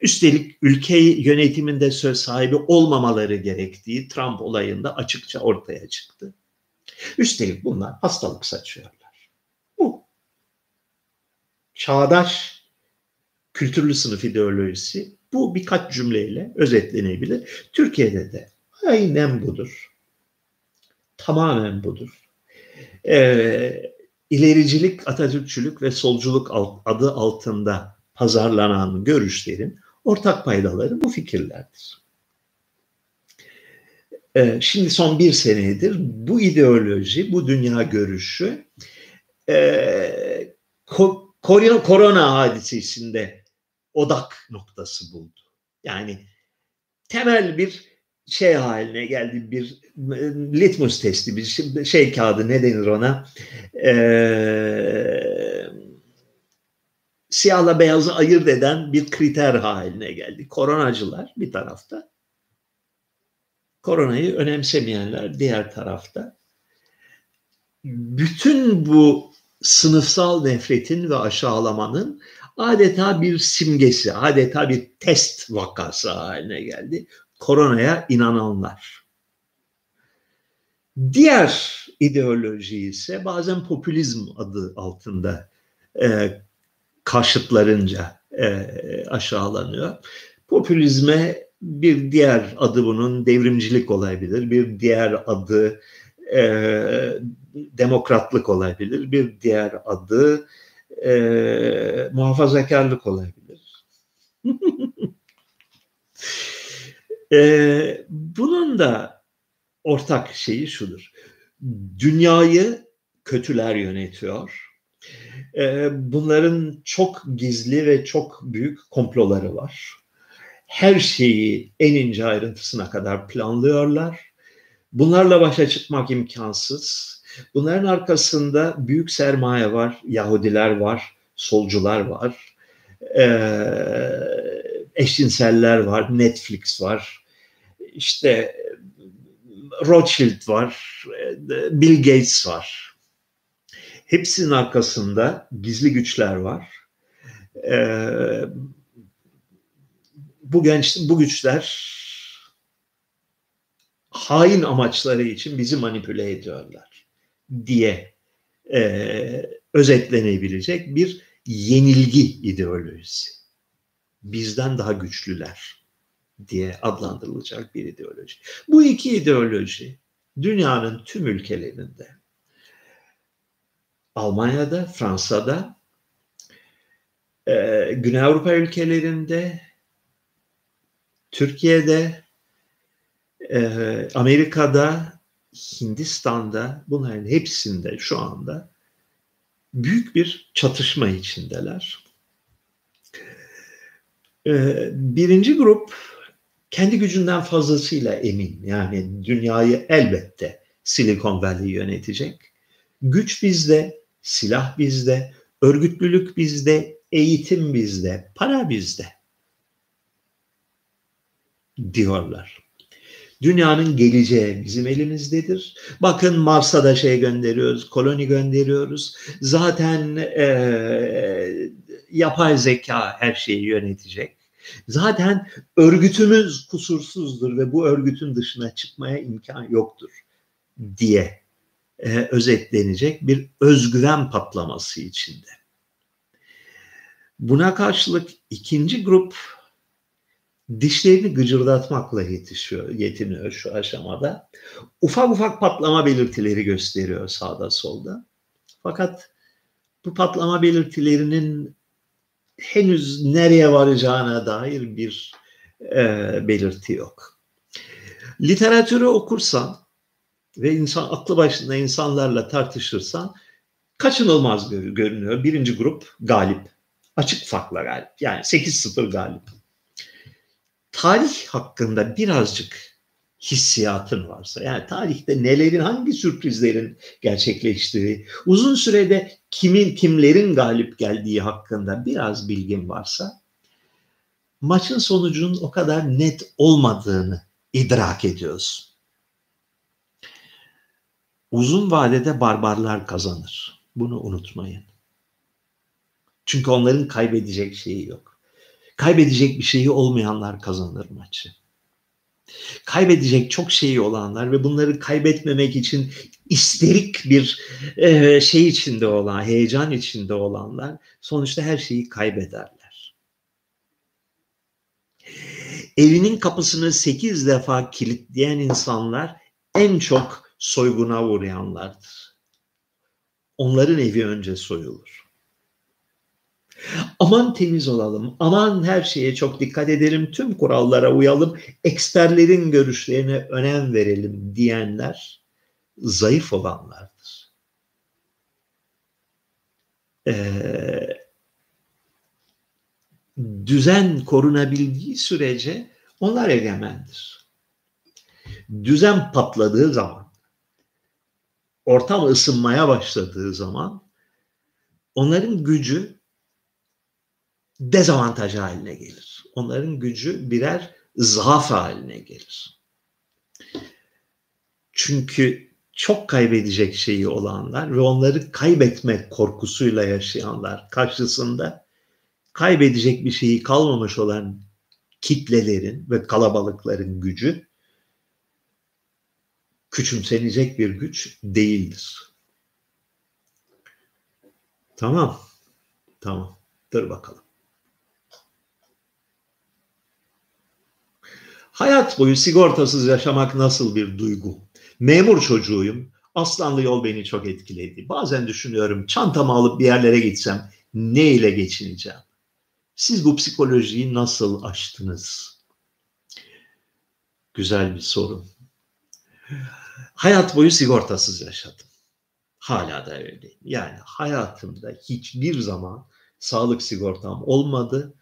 Üstelik ülke yönetiminde söz sahibi olmamaları gerektiği Trump olayında açıkça ortaya çıktı. Üstelik bunlar hastalık saçıyorlar. Bu. Çağdaş kültürlü sınıf ideolojisi bu birkaç cümleyle özetlenebilir. Türkiye'de de aynen budur. Tamamen budur. Ee, ilericilik, Atatürkçülük ve solculuk adı altında pazarlanan görüşlerin ortak paydaları bu fikirlerdir. Ee, şimdi son bir senedir bu ideoloji, bu dünya görüşü e, korona hadisesinde odak noktası buldu. Yani temel bir şey haline geldi bir e, litmus testi bir şey, şey kağıdı ne denir ona ee, siyahla beyazı ayırt eden bir kriter haline geldi. Koronacılar bir tarafta koronayı önemsemeyenler diğer tarafta. Bütün bu sınıfsal nefretin ve aşağılamanın adeta bir simgesi, adeta bir test vakası haline geldi. Koronaya inananlar. Diğer ideoloji ise bazen popülizm adı altında e, karşıtlarınca e, aşağılanıyor. Popülizme bir diğer adı bunun devrimcilik olabilir, bir diğer adı e, demokratlık olabilir, bir diğer adı e, muhafazakarlık olabilir. e, bunun da ortak şeyi şudur. Dünyayı kötüler yönetiyor. E, bunların çok gizli ve çok büyük komploları var. Her şeyi en ince ayrıntısına kadar planlıyorlar. Bunlarla başa çıkmak imkansız Bunların arkasında büyük sermaye var, Yahudiler var, solcular var, e, eşcinseller var, Netflix var, işte Rothschild var, Bill Gates var. Hepsinin arkasında gizli güçler var. Ee, bu genç, bu güçler hain amaçları için bizi manipüle ediyorlar diye e, özetlenebilecek bir yenilgi ideolojisi. Bizden daha güçlüler diye adlandırılacak bir ideoloji. Bu iki ideoloji dünyanın tüm ülkelerinde Almanya'da, Fransa'da, e, Güney Avrupa ülkelerinde, Türkiye'de, e, Amerika'da, Hindistan'da bunların hepsinde şu anda büyük bir çatışma içindeler. Ee, birinci grup kendi gücünden fazlasıyla emin. Yani dünyayı elbette Silicon Valley yönetecek. Güç bizde, silah bizde, örgütlülük bizde, eğitim bizde, para bizde diyorlar. Dünyanın geleceği bizim elimizdedir. Bakın Mars'a da şey gönderiyoruz, koloni gönderiyoruz. Zaten e, yapay zeka her şeyi yönetecek. Zaten örgütümüz kusursuzdur ve bu örgütün dışına çıkmaya imkan yoktur diye e, özetlenecek bir özgüven patlaması içinde. Buna karşılık ikinci grup dişlerini gıcırdatmakla yetişiyor, yetiniyor şu aşamada. Ufak ufak patlama belirtileri gösteriyor sağda solda. Fakat bu patlama belirtilerinin henüz nereye varacağına dair bir e, belirti yok. Literatürü okursan ve insan aklı başında insanlarla tartışırsan kaçınılmaz görünüyor. Birinci grup galip. Açık farkla galip. Yani 8-0 galip tarih hakkında birazcık hissiyatın varsa yani tarihte nelerin hangi sürprizlerin gerçekleştiği uzun sürede kimin kimlerin galip geldiği hakkında biraz bilgin varsa maçın sonucunun o kadar net olmadığını idrak ediyoruz. Uzun vadede barbarlar kazanır. Bunu unutmayın. Çünkü onların kaybedecek şeyi yok Kaybedecek bir şeyi olmayanlar kazanır maçı. Kaybedecek çok şeyi olanlar ve bunları kaybetmemek için isterik bir e, şey içinde olan, heyecan içinde olanlar sonuçta her şeyi kaybederler. Evinin kapısını sekiz defa kilitleyen insanlar en çok soyguna uğrayanlardır. Onların evi önce soyulur. Aman temiz olalım, aman her şeye çok dikkat edelim, tüm kurallara uyalım, eksperlerin görüşlerine önem verelim diyenler zayıf olanlardır. Ee, düzen korunabildiği sürece onlar egemendir. Düzen patladığı zaman, ortam ısınmaya başladığı zaman onların gücü dezavantaj haline gelir. Onların gücü birer zaaf haline gelir. Çünkü çok kaybedecek şeyi olanlar ve onları kaybetmek korkusuyla yaşayanlar karşısında kaybedecek bir şeyi kalmamış olan kitlelerin ve kalabalıkların gücü küçümsenecek bir güç değildir. Tamam. Tamam. Dur bakalım. Hayat boyu sigortasız yaşamak nasıl bir duygu? Memur çocuğuyum. Aslanlı yol beni çok etkiledi. Bazen düşünüyorum çantamı alıp bir yerlere gitsem ne ile geçineceğim? Siz bu psikolojiyi nasıl aştınız? Güzel bir soru. Hayat boyu sigortasız yaşadım. Hala da öyleyim. Yani hayatımda hiçbir zaman sağlık sigortam olmadı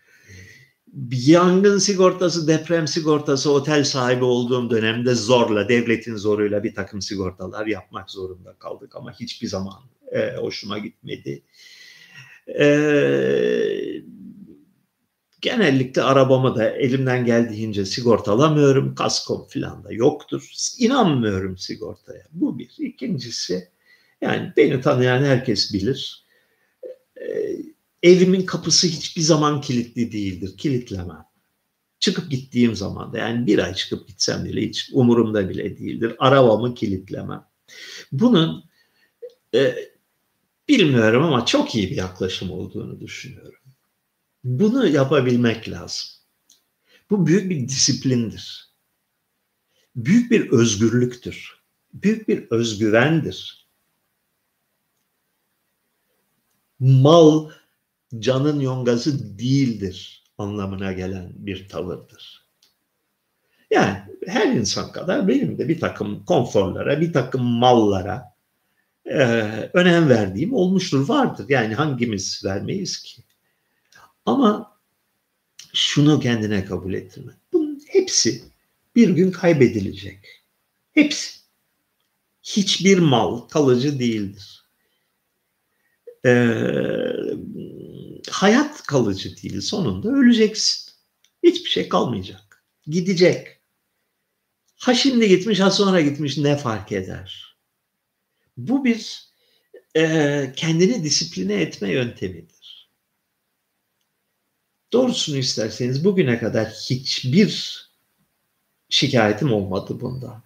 yangın sigortası, deprem sigortası, otel sahibi olduğum dönemde zorla, devletin zoruyla bir takım sigortalar yapmak zorunda kaldık ama hiçbir zaman e, hoşuma gitmedi. E, genellikle arabamı da elimden geldiğince sigortalamıyorum. Kaskom falan da yoktur. İnanmıyorum sigortaya. Bu bir. İkincisi yani beni tanıyan herkes bilir. E, Evimin kapısı hiçbir zaman kilitli değildir. Kilitlemem. Çıkıp gittiğim zaman da yani bir ay çıkıp gitsem bile hiç umurumda bile değildir. Arabamı kilitlemem. Bunun e, bilmiyorum ama çok iyi bir yaklaşım olduğunu düşünüyorum. Bunu yapabilmek lazım. Bu büyük bir disiplindir. Büyük bir özgürlüktür. Büyük bir özgüvendir. Mal canın yongası değildir anlamına gelen bir tavırdır. Yani her insan kadar benim de bir takım konforlara, bir takım mallara e, önem verdiğim olmuştur, vardır. Yani hangimiz vermeyiz ki? Ama şunu kendine kabul ettirme. Bunun hepsi bir gün kaybedilecek. Hepsi. Hiçbir mal kalıcı değildir. Ee, hayat kalıcı değil. Sonunda öleceksin. Hiçbir şey kalmayacak. Gidecek. Ha şimdi gitmiş ha sonra gitmiş ne fark eder? Bu bir e, kendini disipline etme yöntemidir. Doğrusunu isterseniz bugüne kadar hiçbir şikayetim olmadı bunda.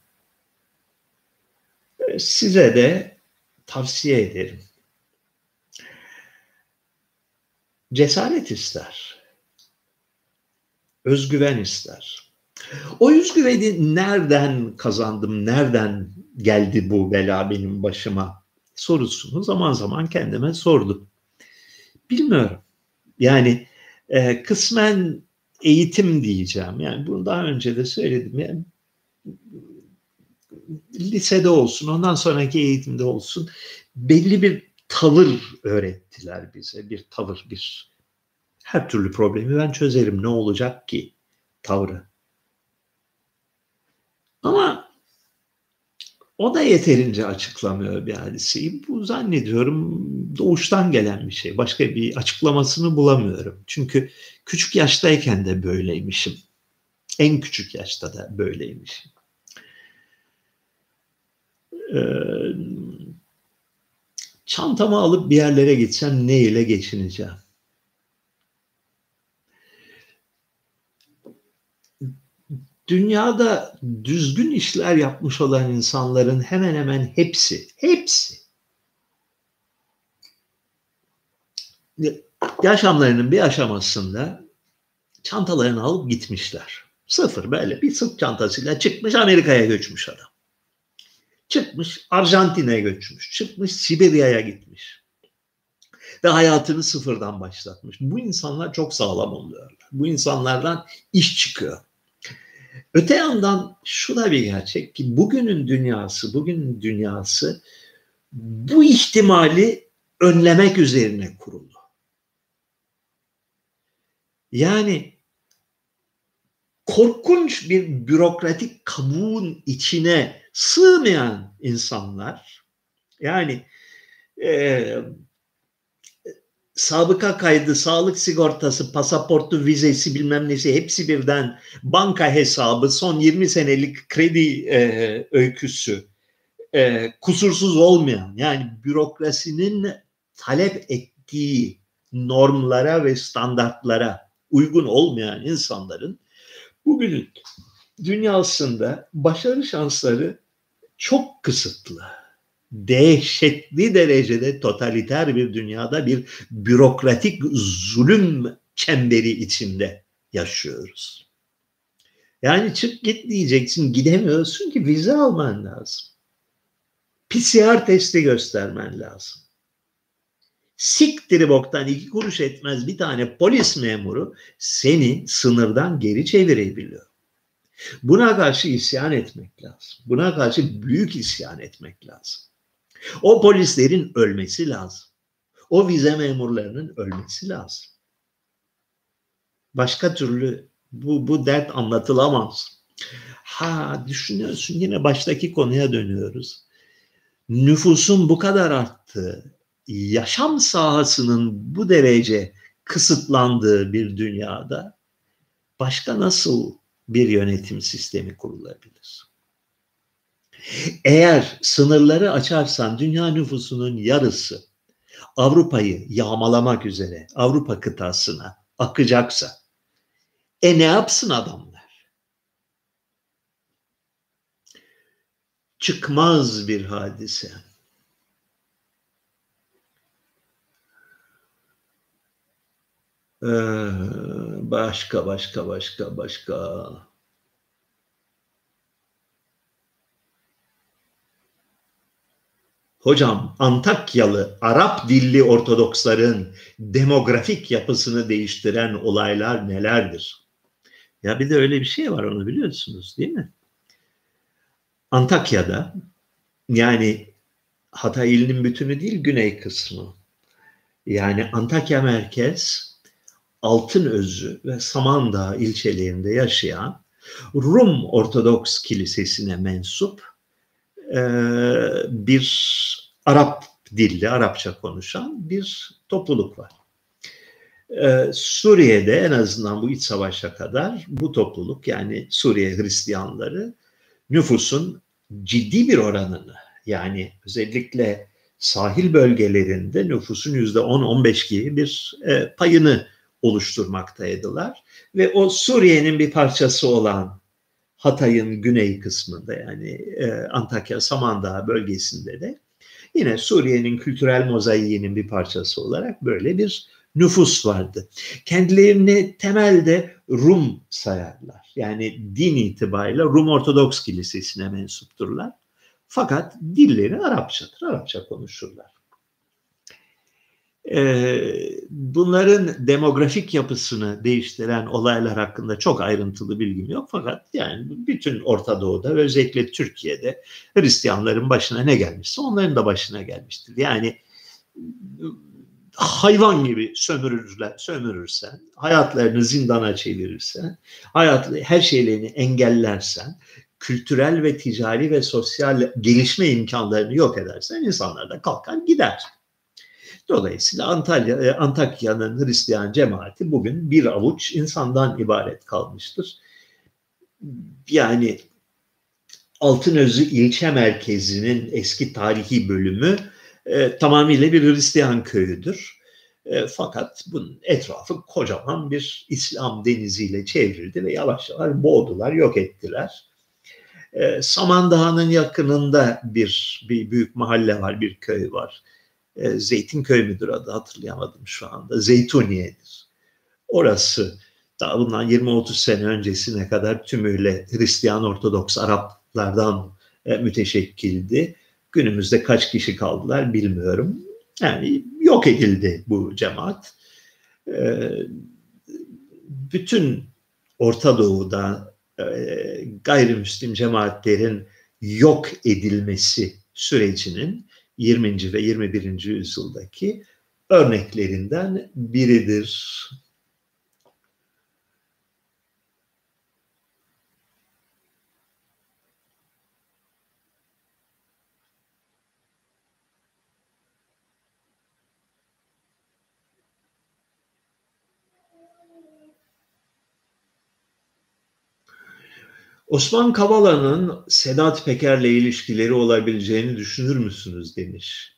E, size de tavsiye ederim cesaret ister. Özgüven ister. O özgüveni nereden kazandım, nereden geldi bu bela benim başıma sorusunu zaman zaman kendime sordum. Bilmiyorum. Yani e, kısmen eğitim diyeceğim. Yani bunu daha önce de söyledim. Yani lisede olsun, ondan sonraki eğitimde olsun belli bir tavır öğrettiler bize. Bir tavır, bir her türlü problemi ben çözerim. Ne olacak ki tavrı. Ama o da yeterince açıklamıyor bir hadiseyi. Bu zannediyorum doğuştan gelen bir şey. Başka bir açıklamasını bulamıyorum. Çünkü küçük yaştayken de böyleymişim. En küçük yaşta da böyleymişim. Ee, çantamı alıp bir yerlere gitsem ne ile geçineceğim? Dünyada düzgün işler yapmış olan insanların hemen hemen hepsi, hepsi yaşamlarının bir aşamasında çantalarını alıp gitmişler. Sıfır böyle bir sırt çantasıyla çıkmış Amerika'ya göçmüş adam. Çıkmış Arjantin'e göçmüş. Çıkmış Sibirya'ya gitmiş. Ve hayatını sıfırdan başlatmış. Bu insanlar çok sağlam oluyorlar. Bu insanlardan iş çıkıyor. Öte yandan şu da bir gerçek ki bugünün dünyası, bugünün dünyası bu ihtimali önlemek üzerine kurulu. Yani korkunç bir bürokratik kabuğun içine sığmayan insanlar yani e, sabıka kaydı, sağlık sigortası, pasaportu, vizesi bilmem nesi hepsi birden banka hesabı, son 20 senelik kredi e, öyküsü e, kusursuz olmayan yani bürokrasinin talep ettiği normlara ve standartlara uygun olmayan insanların bugünün dünyasında başarı şansları çok kısıtlı. Dehşetli derecede totaliter bir dünyada bir bürokratik zulüm çemberi içinde yaşıyoruz. Yani çık git diyeceksin gidemiyorsun ki vize alman lazım. PCR testi göstermen lazım. Siktiri boktan iki kuruş etmez bir tane polis memuru seni sınırdan geri çevirebiliyor. Buna karşı isyan etmek lazım. Buna karşı büyük isyan etmek lazım. O polislerin ölmesi lazım. O vize memurlarının ölmesi lazım. Başka türlü bu, bu dert anlatılamaz. Ha düşünüyorsun yine baştaki konuya dönüyoruz. Nüfusun bu kadar arttığı, yaşam sahasının bu derece kısıtlandığı bir dünyada başka nasıl bir yönetim sistemi kurulabilir? Eğer sınırları açarsan dünya nüfusunun yarısı Avrupa'yı yağmalamak üzere Avrupa kıtasına akacaksa e ne yapsın adamlar? Çıkmaz bir hadise. Ee, başka başka başka başka. Hocam Antakyalı Arap dilli Ortodoksların demografik yapısını değiştiren olaylar nelerdir? Ya bir de öyle bir şey var onu biliyorsunuz değil mi? Antakya'da yani Hatay ilinin bütünü değil güney kısmı. Yani Antakya merkez Altınözü ve Samandağ ilçelerinde yaşayan Rum Ortodoks Kilisesi'ne mensup e, bir Arap dilli, Arapça konuşan bir topluluk var. Ee, Suriye'de en azından bu iç savaşa kadar bu topluluk yani Suriye Hristiyanları nüfusun ciddi bir oranını yani özellikle sahil bölgelerinde nüfusun yüzde 10-15 gibi bir e, payını oluşturmaktaydılar. Ve o Suriye'nin bir parçası olan Hatay'ın güney kısmında yani e, Antakya Samandağ bölgesinde de yine Suriye'nin kültürel mozaiğinin bir parçası olarak böyle bir nüfus vardı. Kendilerini temelde Rum sayarlar. Yani din itibariyle Rum Ortodoks Kilisesi'ne mensupturlar. Fakat dilleri Arapçadır. Arapça konuşurlar. Ee, bunların demografik yapısını değiştiren olaylar hakkında çok ayrıntılı bilgim yok fakat yani bütün Orta Doğu'da ve özellikle Türkiye'de Hristiyanların başına ne gelmişse onların da başına gelmiştir. Yani hayvan gibi sömürürler, sömürürsen, hayatlarını zindana çevirirsen, hayat, her şeylerini engellersen, kültürel ve ticari ve sosyal gelişme imkanlarını yok edersen insanlar da kalkar gider. Dolayısıyla Antalya, e, Antakya'nın Hristiyan cemaati bugün bir avuç insandan ibaret kalmıştır. Yani Altınözü ilçe merkezinin eski tarihi bölümü e, tamamıyla bir Hristiyan köyüdür. E, fakat bunun etrafı kocaman bir İslam deniziyle çevrildi ve yavaş yavaş boğdular, yok ettiler. E, Samandağ'ın yakınında bir, bir büyük mahalle var, bir köy var. E, Zeytinköy müdür adı hatırlayamadım şu anda. Zeytuniye'dir. Orası daha bundan 20-30 sene öncesine kadar tümüyle Hristiyan Ortodoks Araplardan e, müteşekkildi. Günümüzde kaç kişi kaldılar bilmiyorum. Yani yok edildi bu cemaat. E, bütün Orta Doğu'da e, gayrimüslim cemaatlerin yok edilmesi sürecinin 20. ve 21. yüzyıldaki örneklerinden biridir. Osman Kavala'nın Sedat Peker'le ilişkileri olabileceğini düşünür müsünüz demiş.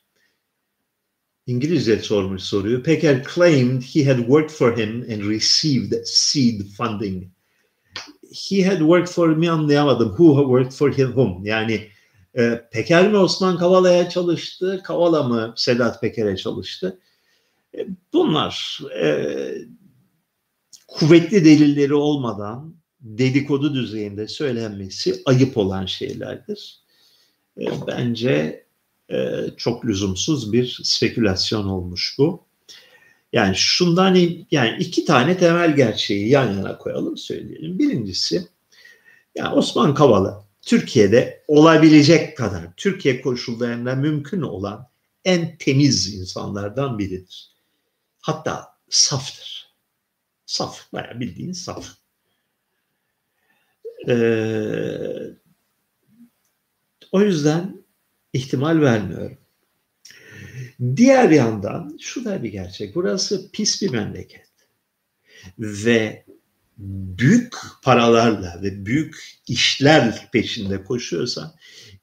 İngilizce sormuş soruyu. Peker claimed he had worked for him and received seed funding. He had worked for me anlayamadım. Who worked for him whom? Yani e, Peker mi Osman Kavala'ya çalıştı? Kavala mı Sedat Peker'e çalıştı? E, bunlar e, kuvvetli delilleri olmadan dedikodu düzeyinde söylenmesi ayıp olan şeylerdir. E, bence e, çok lüzumsuz bir spekülasyon olmuş bu. Yani şundan yani iki tane temel gerçeği yan yana koyalım söyleyelim. Birincisi yani Osman Kavala Türkiye'de olabilecek kadar Türkiye koşullarında mümkün olan en temiz insanlardan biridir. Hatta saftır. Saf, bayağı bildiğin saf. Ee, o yüzden ihtimal vermiyorum. Diğer yandan şu da bir gerçek. Burası pis bir memleket. Ve büyük paralarla ve büyük işler peşinde koşuyorsan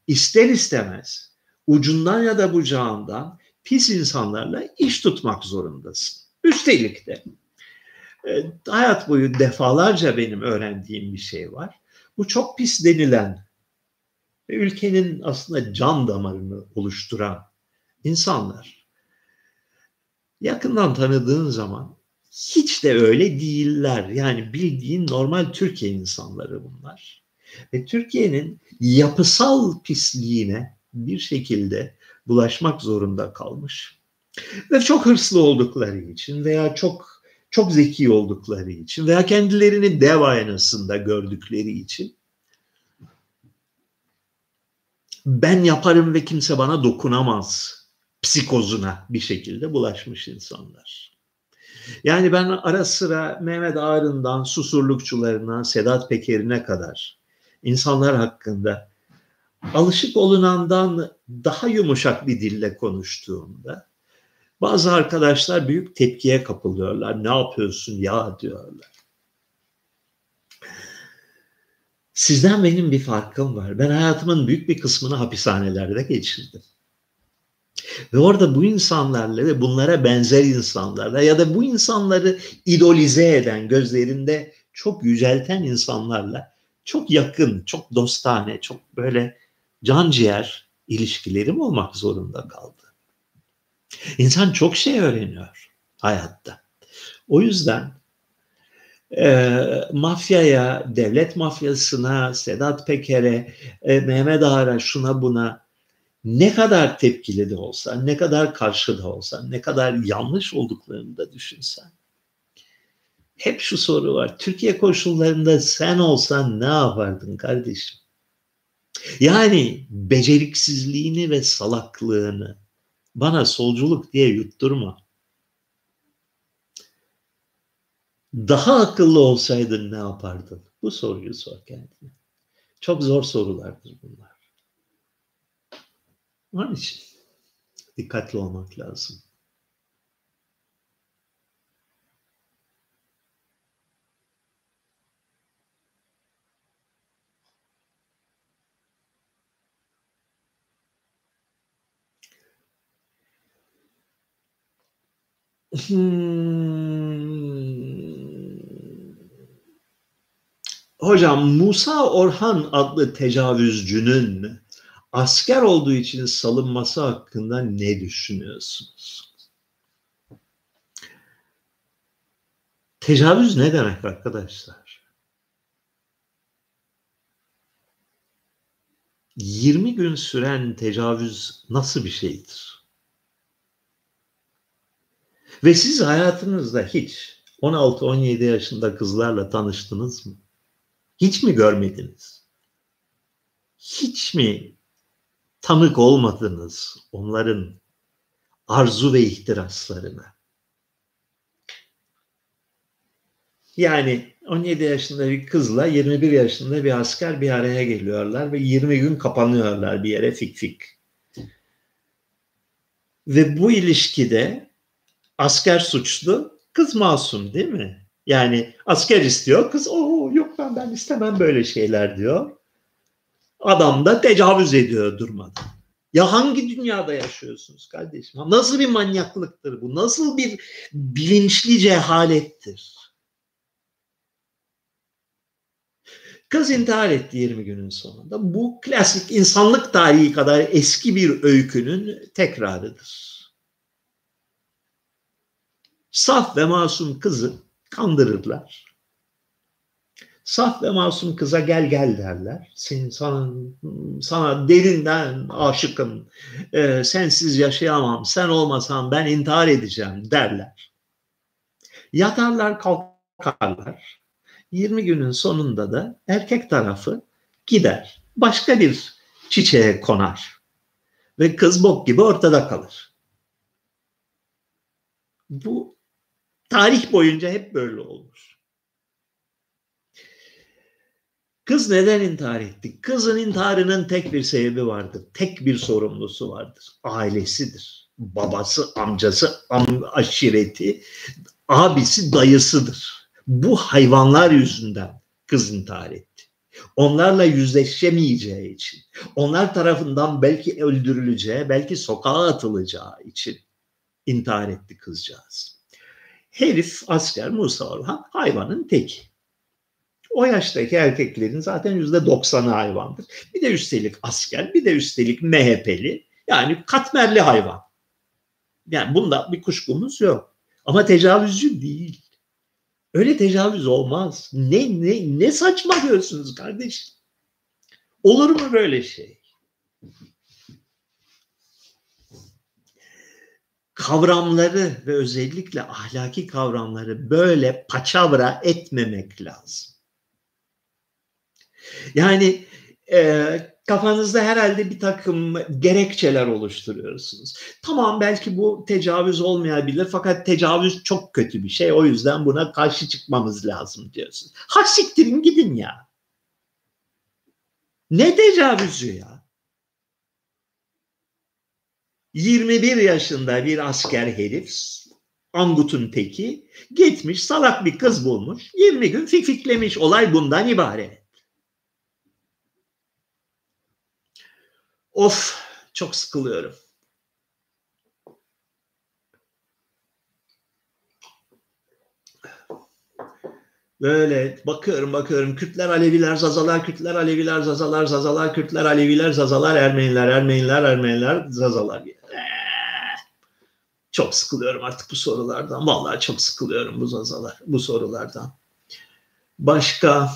ister istemez ucundan ya da bucağından pis insanlarla iş tutmak zorundasın. Üstelik de e, hayat boyu defalarca benim öğrendiğim bir şey var. Bu çok pis denilen ve ülkenin aslında can damarını oluşturan insanlar. Yakından tanıdığın zaman hiç de öyle değiller. Yani bildiğin normal Türkiye insanları bunlar. Ve Türkiye'nin yapısal pisliğine bir şekilde bulaşmak zorunda kalmış. Ve çok hırslı oldukları için veya çok çok zeki oldukları için veya kendilerini dev aynasında gördükleri için ben yaparım ve kimse bana dokunamaz psikozuna bir şekilde bulaşmış insanlar. Yani ben ara sıra Mehmet Ağar'ından susurlukçularına, Sedat Peker'ine kadar insanlar hakkında alışık olunandan daha yumuşak bir dille konuştuğumda bazı arkadaşlar büyük tepkiye kapılıyorlar. Ne yapıyorsun ya diyorlar. Sizden benim bir farkım var. Ben hayatımın büyük bir kısmını hapishanelerde geçirdim. Ve orada bu insanlarla ve bunlara benzer insanlarla ya da bu insanları idolize eden, gözlerinde çok yücelten insanlarla çok yakın, çok dostane, çok böyle can ciğer ilişkilerim olmak zorunda kaldı. İnsan çok şey öğreniyor hayatta. O yüzden e, mafyaya, devlet mafyasına, Sedat Peker'e, e, Mehmet Ağar'a, şuna buna ne kadar tepkili de olsa, ne kadar karşı da olsa, ne kadar yanlış olduklarını da düşünsen. Hep şu soru var. Türkiye koşullarında sen olsan ne yapardın kardeşim? Yani beceriksizliğini ve salaklığını bana solculuk diye yutturma. Daha akıllı olsaydın ne yapardın? Bu soruyu sor kendine. Çok zor sorulardır bunlar. Onun için dikkatli olmak lazım. Hmm. Hocam Musa Orhan adlı tecavüzcünün asker olduğu için salınması hakkında ne düşünüyorsunuz? Tecavüz ne demek arkadaşlar? 20 gün süren tecavüz nasıl bir şeydir? Ve siz hayatınızda hiç 16-17 yaşında kızlarla tanıştınız mı? Hiç mi görmediniz? Hiç mi tanık olmadınız onların arzu ve ihtiraslarına? Yani 17 yaşında bir kızla 21 yaşında bir asker bir araya geliyorlar ve 20 gün kapanıyorlar bir yere fik fik. Ve bu ilişkide asker suçlu, kız masum değil mi? Yani asker istiyor, kız o yok ben ben istemem böyle şeyler diyor. Adam da tecavüz ediyor durmadan. Ya hangi dünyada yaşıyorsunuz kardeşim? Nasıl bir manyaklıktır bu? Nasıl bir bilinçli cehalettir? Kız intihar etti 20 günün sonunda. Bu klasik insanlık tarihi kadar eski bir öykünün tekrarıdır. Saf ve masum kızı kandırırlar. Saf ve masum kıza gel gel derler. Senin sana, sana derinden aşıkım. E, sensiz yaşayamam. Sen olmasan ben intihar edeceğim derler. Yatarlar kalkarlar. 20 günün sonunda da erkek tarafı gider. Başka bir çiçeğe konar. Ve kız bok gibi ortada kalır. Bu tarih boyunca hep böyle olmuş. Kız neden intihar etti? Kızın intiharının tek bir sebebi vardır. Tek bir sorumlusu vardır. Ailesidir. Babası, amcası, am aşireti, abisi, dayısıdır bu hayvanlar yüzünden kız intihar etti. Onlarla yüzleşemeyeceği için, onlar tarafından belki öldürüleceği, belki sokağa atılacağı için intihar etti kızcağız. Herif asker Musa Orhan hayvanın teki. O yaştaki erkeklerin zaten yüzde doksanı hayvandır. Bir de üstelik asker, bir de üstelik MHP'li. Yani katmerli hayvan. Yani bunda bir kuşkumuz yok. Ama tecavüzcü değil. Öyle tecavüz olmaz. Ne ne ne saçma diyorsunuz kardeşim? Olur mu böyle şey? Kavramları ve özellikle ahlaki kavramları böyle paçavra etmemek lazım. Yani e, kafanızda herhalde bir takım gerekçeler oluşturuyorsunuz. Tamam belki bu tecavüz olmayabilir fakat tecavüz çok kötü bir şey. O yüzden buna karşı çıkmamız lazım diyorsunuz. Ha siktirin gidin ya. Ne tecavüzü ya? 21 yaşında bir asker herif Angut'un teki gitmiş salak bir kız bulmuş 20 gün fikfiklemiş olay bundan ibaret. Of çok sıkılıyorum. Böyle bakıyorum bakıyorum Kürtler Aleviler Zazalar Kürtler Aleviler Zazalar Zazalar Kürtler Aleviler Zazalar Ermeniler Ermeniler Ermeniler Zazalar. Çok sıkılıyorum artık bu sorulardan. Vallahi çok sıkılıyorum bu zazalar bu sorulardan. Başka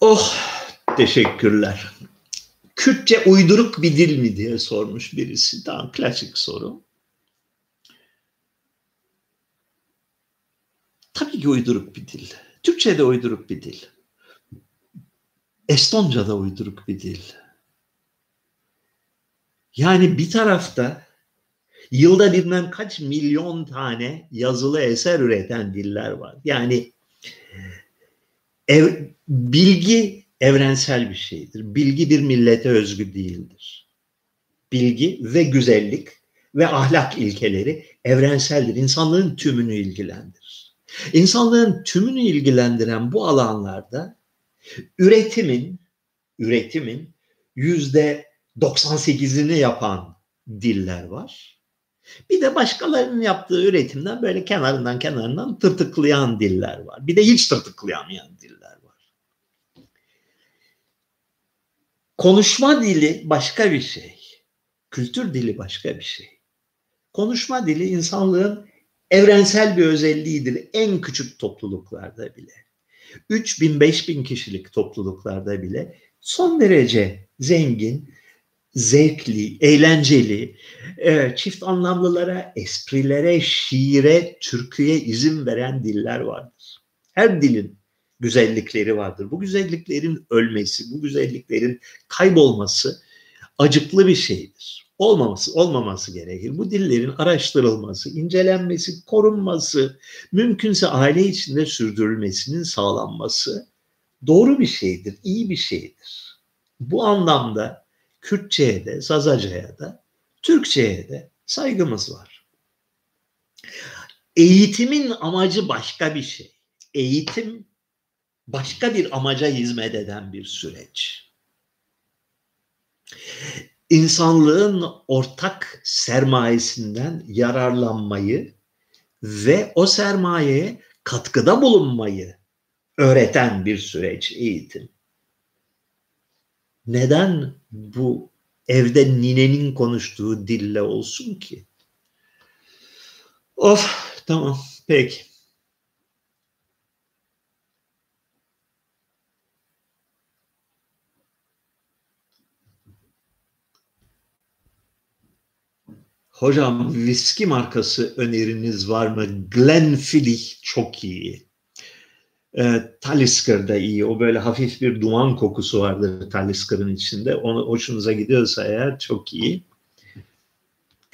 Oh teşekkürler. Kürtçe uyduruk bir dil mi diye sormuş birisi. Tamam klasik soru. Tabii ki uyduruk bir dil. Türkçe de uyduruk bir dil. Estonca da uyduruk bir dil. Yani bir tarafta yılda bilmem kaç milyon tane yazılı eser üreten diller var. Yani ev, bilgi evrensel bir şeydir. Bilgi bir millete özgü değildir. Bilgi ve güzellik ve ahlak ilkeleri evrenseldir. İnsanlığın tümünü ilgilendirir. İnsanlığın tümünü ilgilendiren bu alanlarda üretimin üretimin yüzde 98'ini yapan diller var. Bir de başkalarının yaptığı üretimden böyle kenarından kenarından tırtıklayan diller var. Bir de hiç tırtıklayamayan diller var. Konuşma dili başka bir şey. Kültür dili başka bir şey. Konuşma dili insanlığın evrensel bir özelliğidir en küçük topluluklarda bile. 3000 5000 kişilik topluluklarda bile son derece zengin, zevkli, eğlenceli, e, çift anlamlılara, esprilere, şiire, türküye izin veren diller vardır. Her dilin güzellikleri vardır. Bu güzelliklerin ölmesi, bu güzelliklerin kaybolması acıklı bir şeydir. Olmaması, olmaması gerekir. Bu dillerin araştırılması, incelenmesi, korunması, mümkünse aile içinde sürdürülmesinin sağlanması doğru bir şeydir, iyi bir şeydir. Bu anlamda Kürtçe'ye de, Zazaca'ya da, Türkçe'ye de saygımız var. Eğitimin amacı başka bir şey. Eğitim başka bir amaca hizmet eden bir süreç. İnsanlığın ortak sermayesinden yararlanmayı ve o sermayeye katkıda bulunmayı öğreten bir süreç eğitim. Neden bu evde ninenin konuştuğu dille olsun ki? Of tamam peki. Hocam viski markası öneriniz var mı? Glenfiddich çok iyi. E, Talisker da iyi. O böyle hafif bir duman kokusu vardır Talisker'ın içinde. Onu hoşunuza gidiyorsa eğer çok iyi.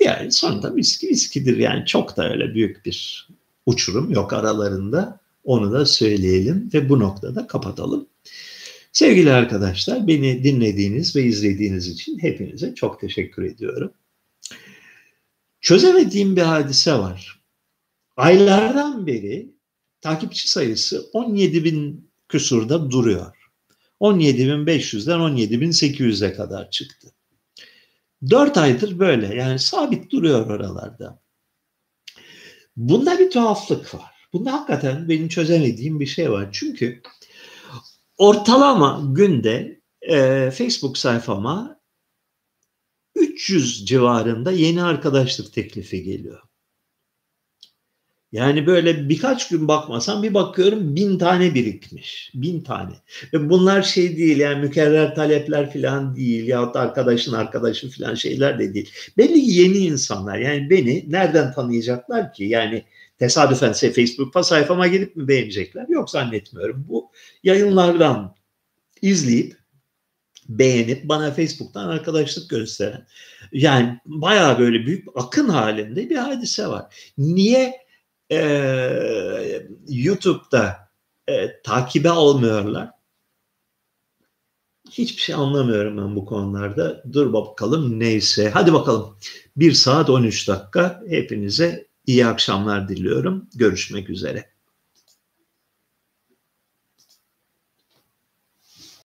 Yani sonunda viski viskidir yani çok da öyle büyük bir uçurum yok aralarında. Onu da söyleyelim ve bu noktada kapatalım. Sevgili arkadaşlar beni dinlediğiniz ve izlediğiniz için hepinize çok teşekkür ediyorum. Çözemediğim bir hadise var. Aylardan beri takipçi sayısı 17 bin küsurda duruyor. 17.500'den 17.800'e kadar çıktı. 4 aydır böyle yani sabit duruyor oralarda. Bunda bir tuhaflık var. Bunda hakikaten benim çözemediğim bir şey var. Çünkü ortalama günde e, Facebook sayfama 300 civarında yeni arkadaşlık teklifi geliyor. Yani böyle birkaç gün bakmasam bir bakıyorum bin tane birikmiş. Bin tane. Ve bunlar şey değil yani mükerrer talepler falan değil ya da arkadaşın arkadaşı falan şeyler de değil. Belli yeni insanlar yani beni nereden tanıyacaklar ki? Yani tesadüfen Facebook sayfama gelip mi beğenecekler? Yok zannetmiyorum. Bu yayınlardan izleyip beğenip bana Facebook'tan arkadaşlık gösteren yani bayağı böyle büyük akın halinde bir hadise var. Niye e, YouTube'da e, takibe almıyorlar. Hiçbir şey anlamıyorum ben bu konularda. Dur bakalım neyse. Hadi bakalım. 1 saat 13 dakika. Hepinize iyi akşamlar diliyorum. Görüşmek üzere.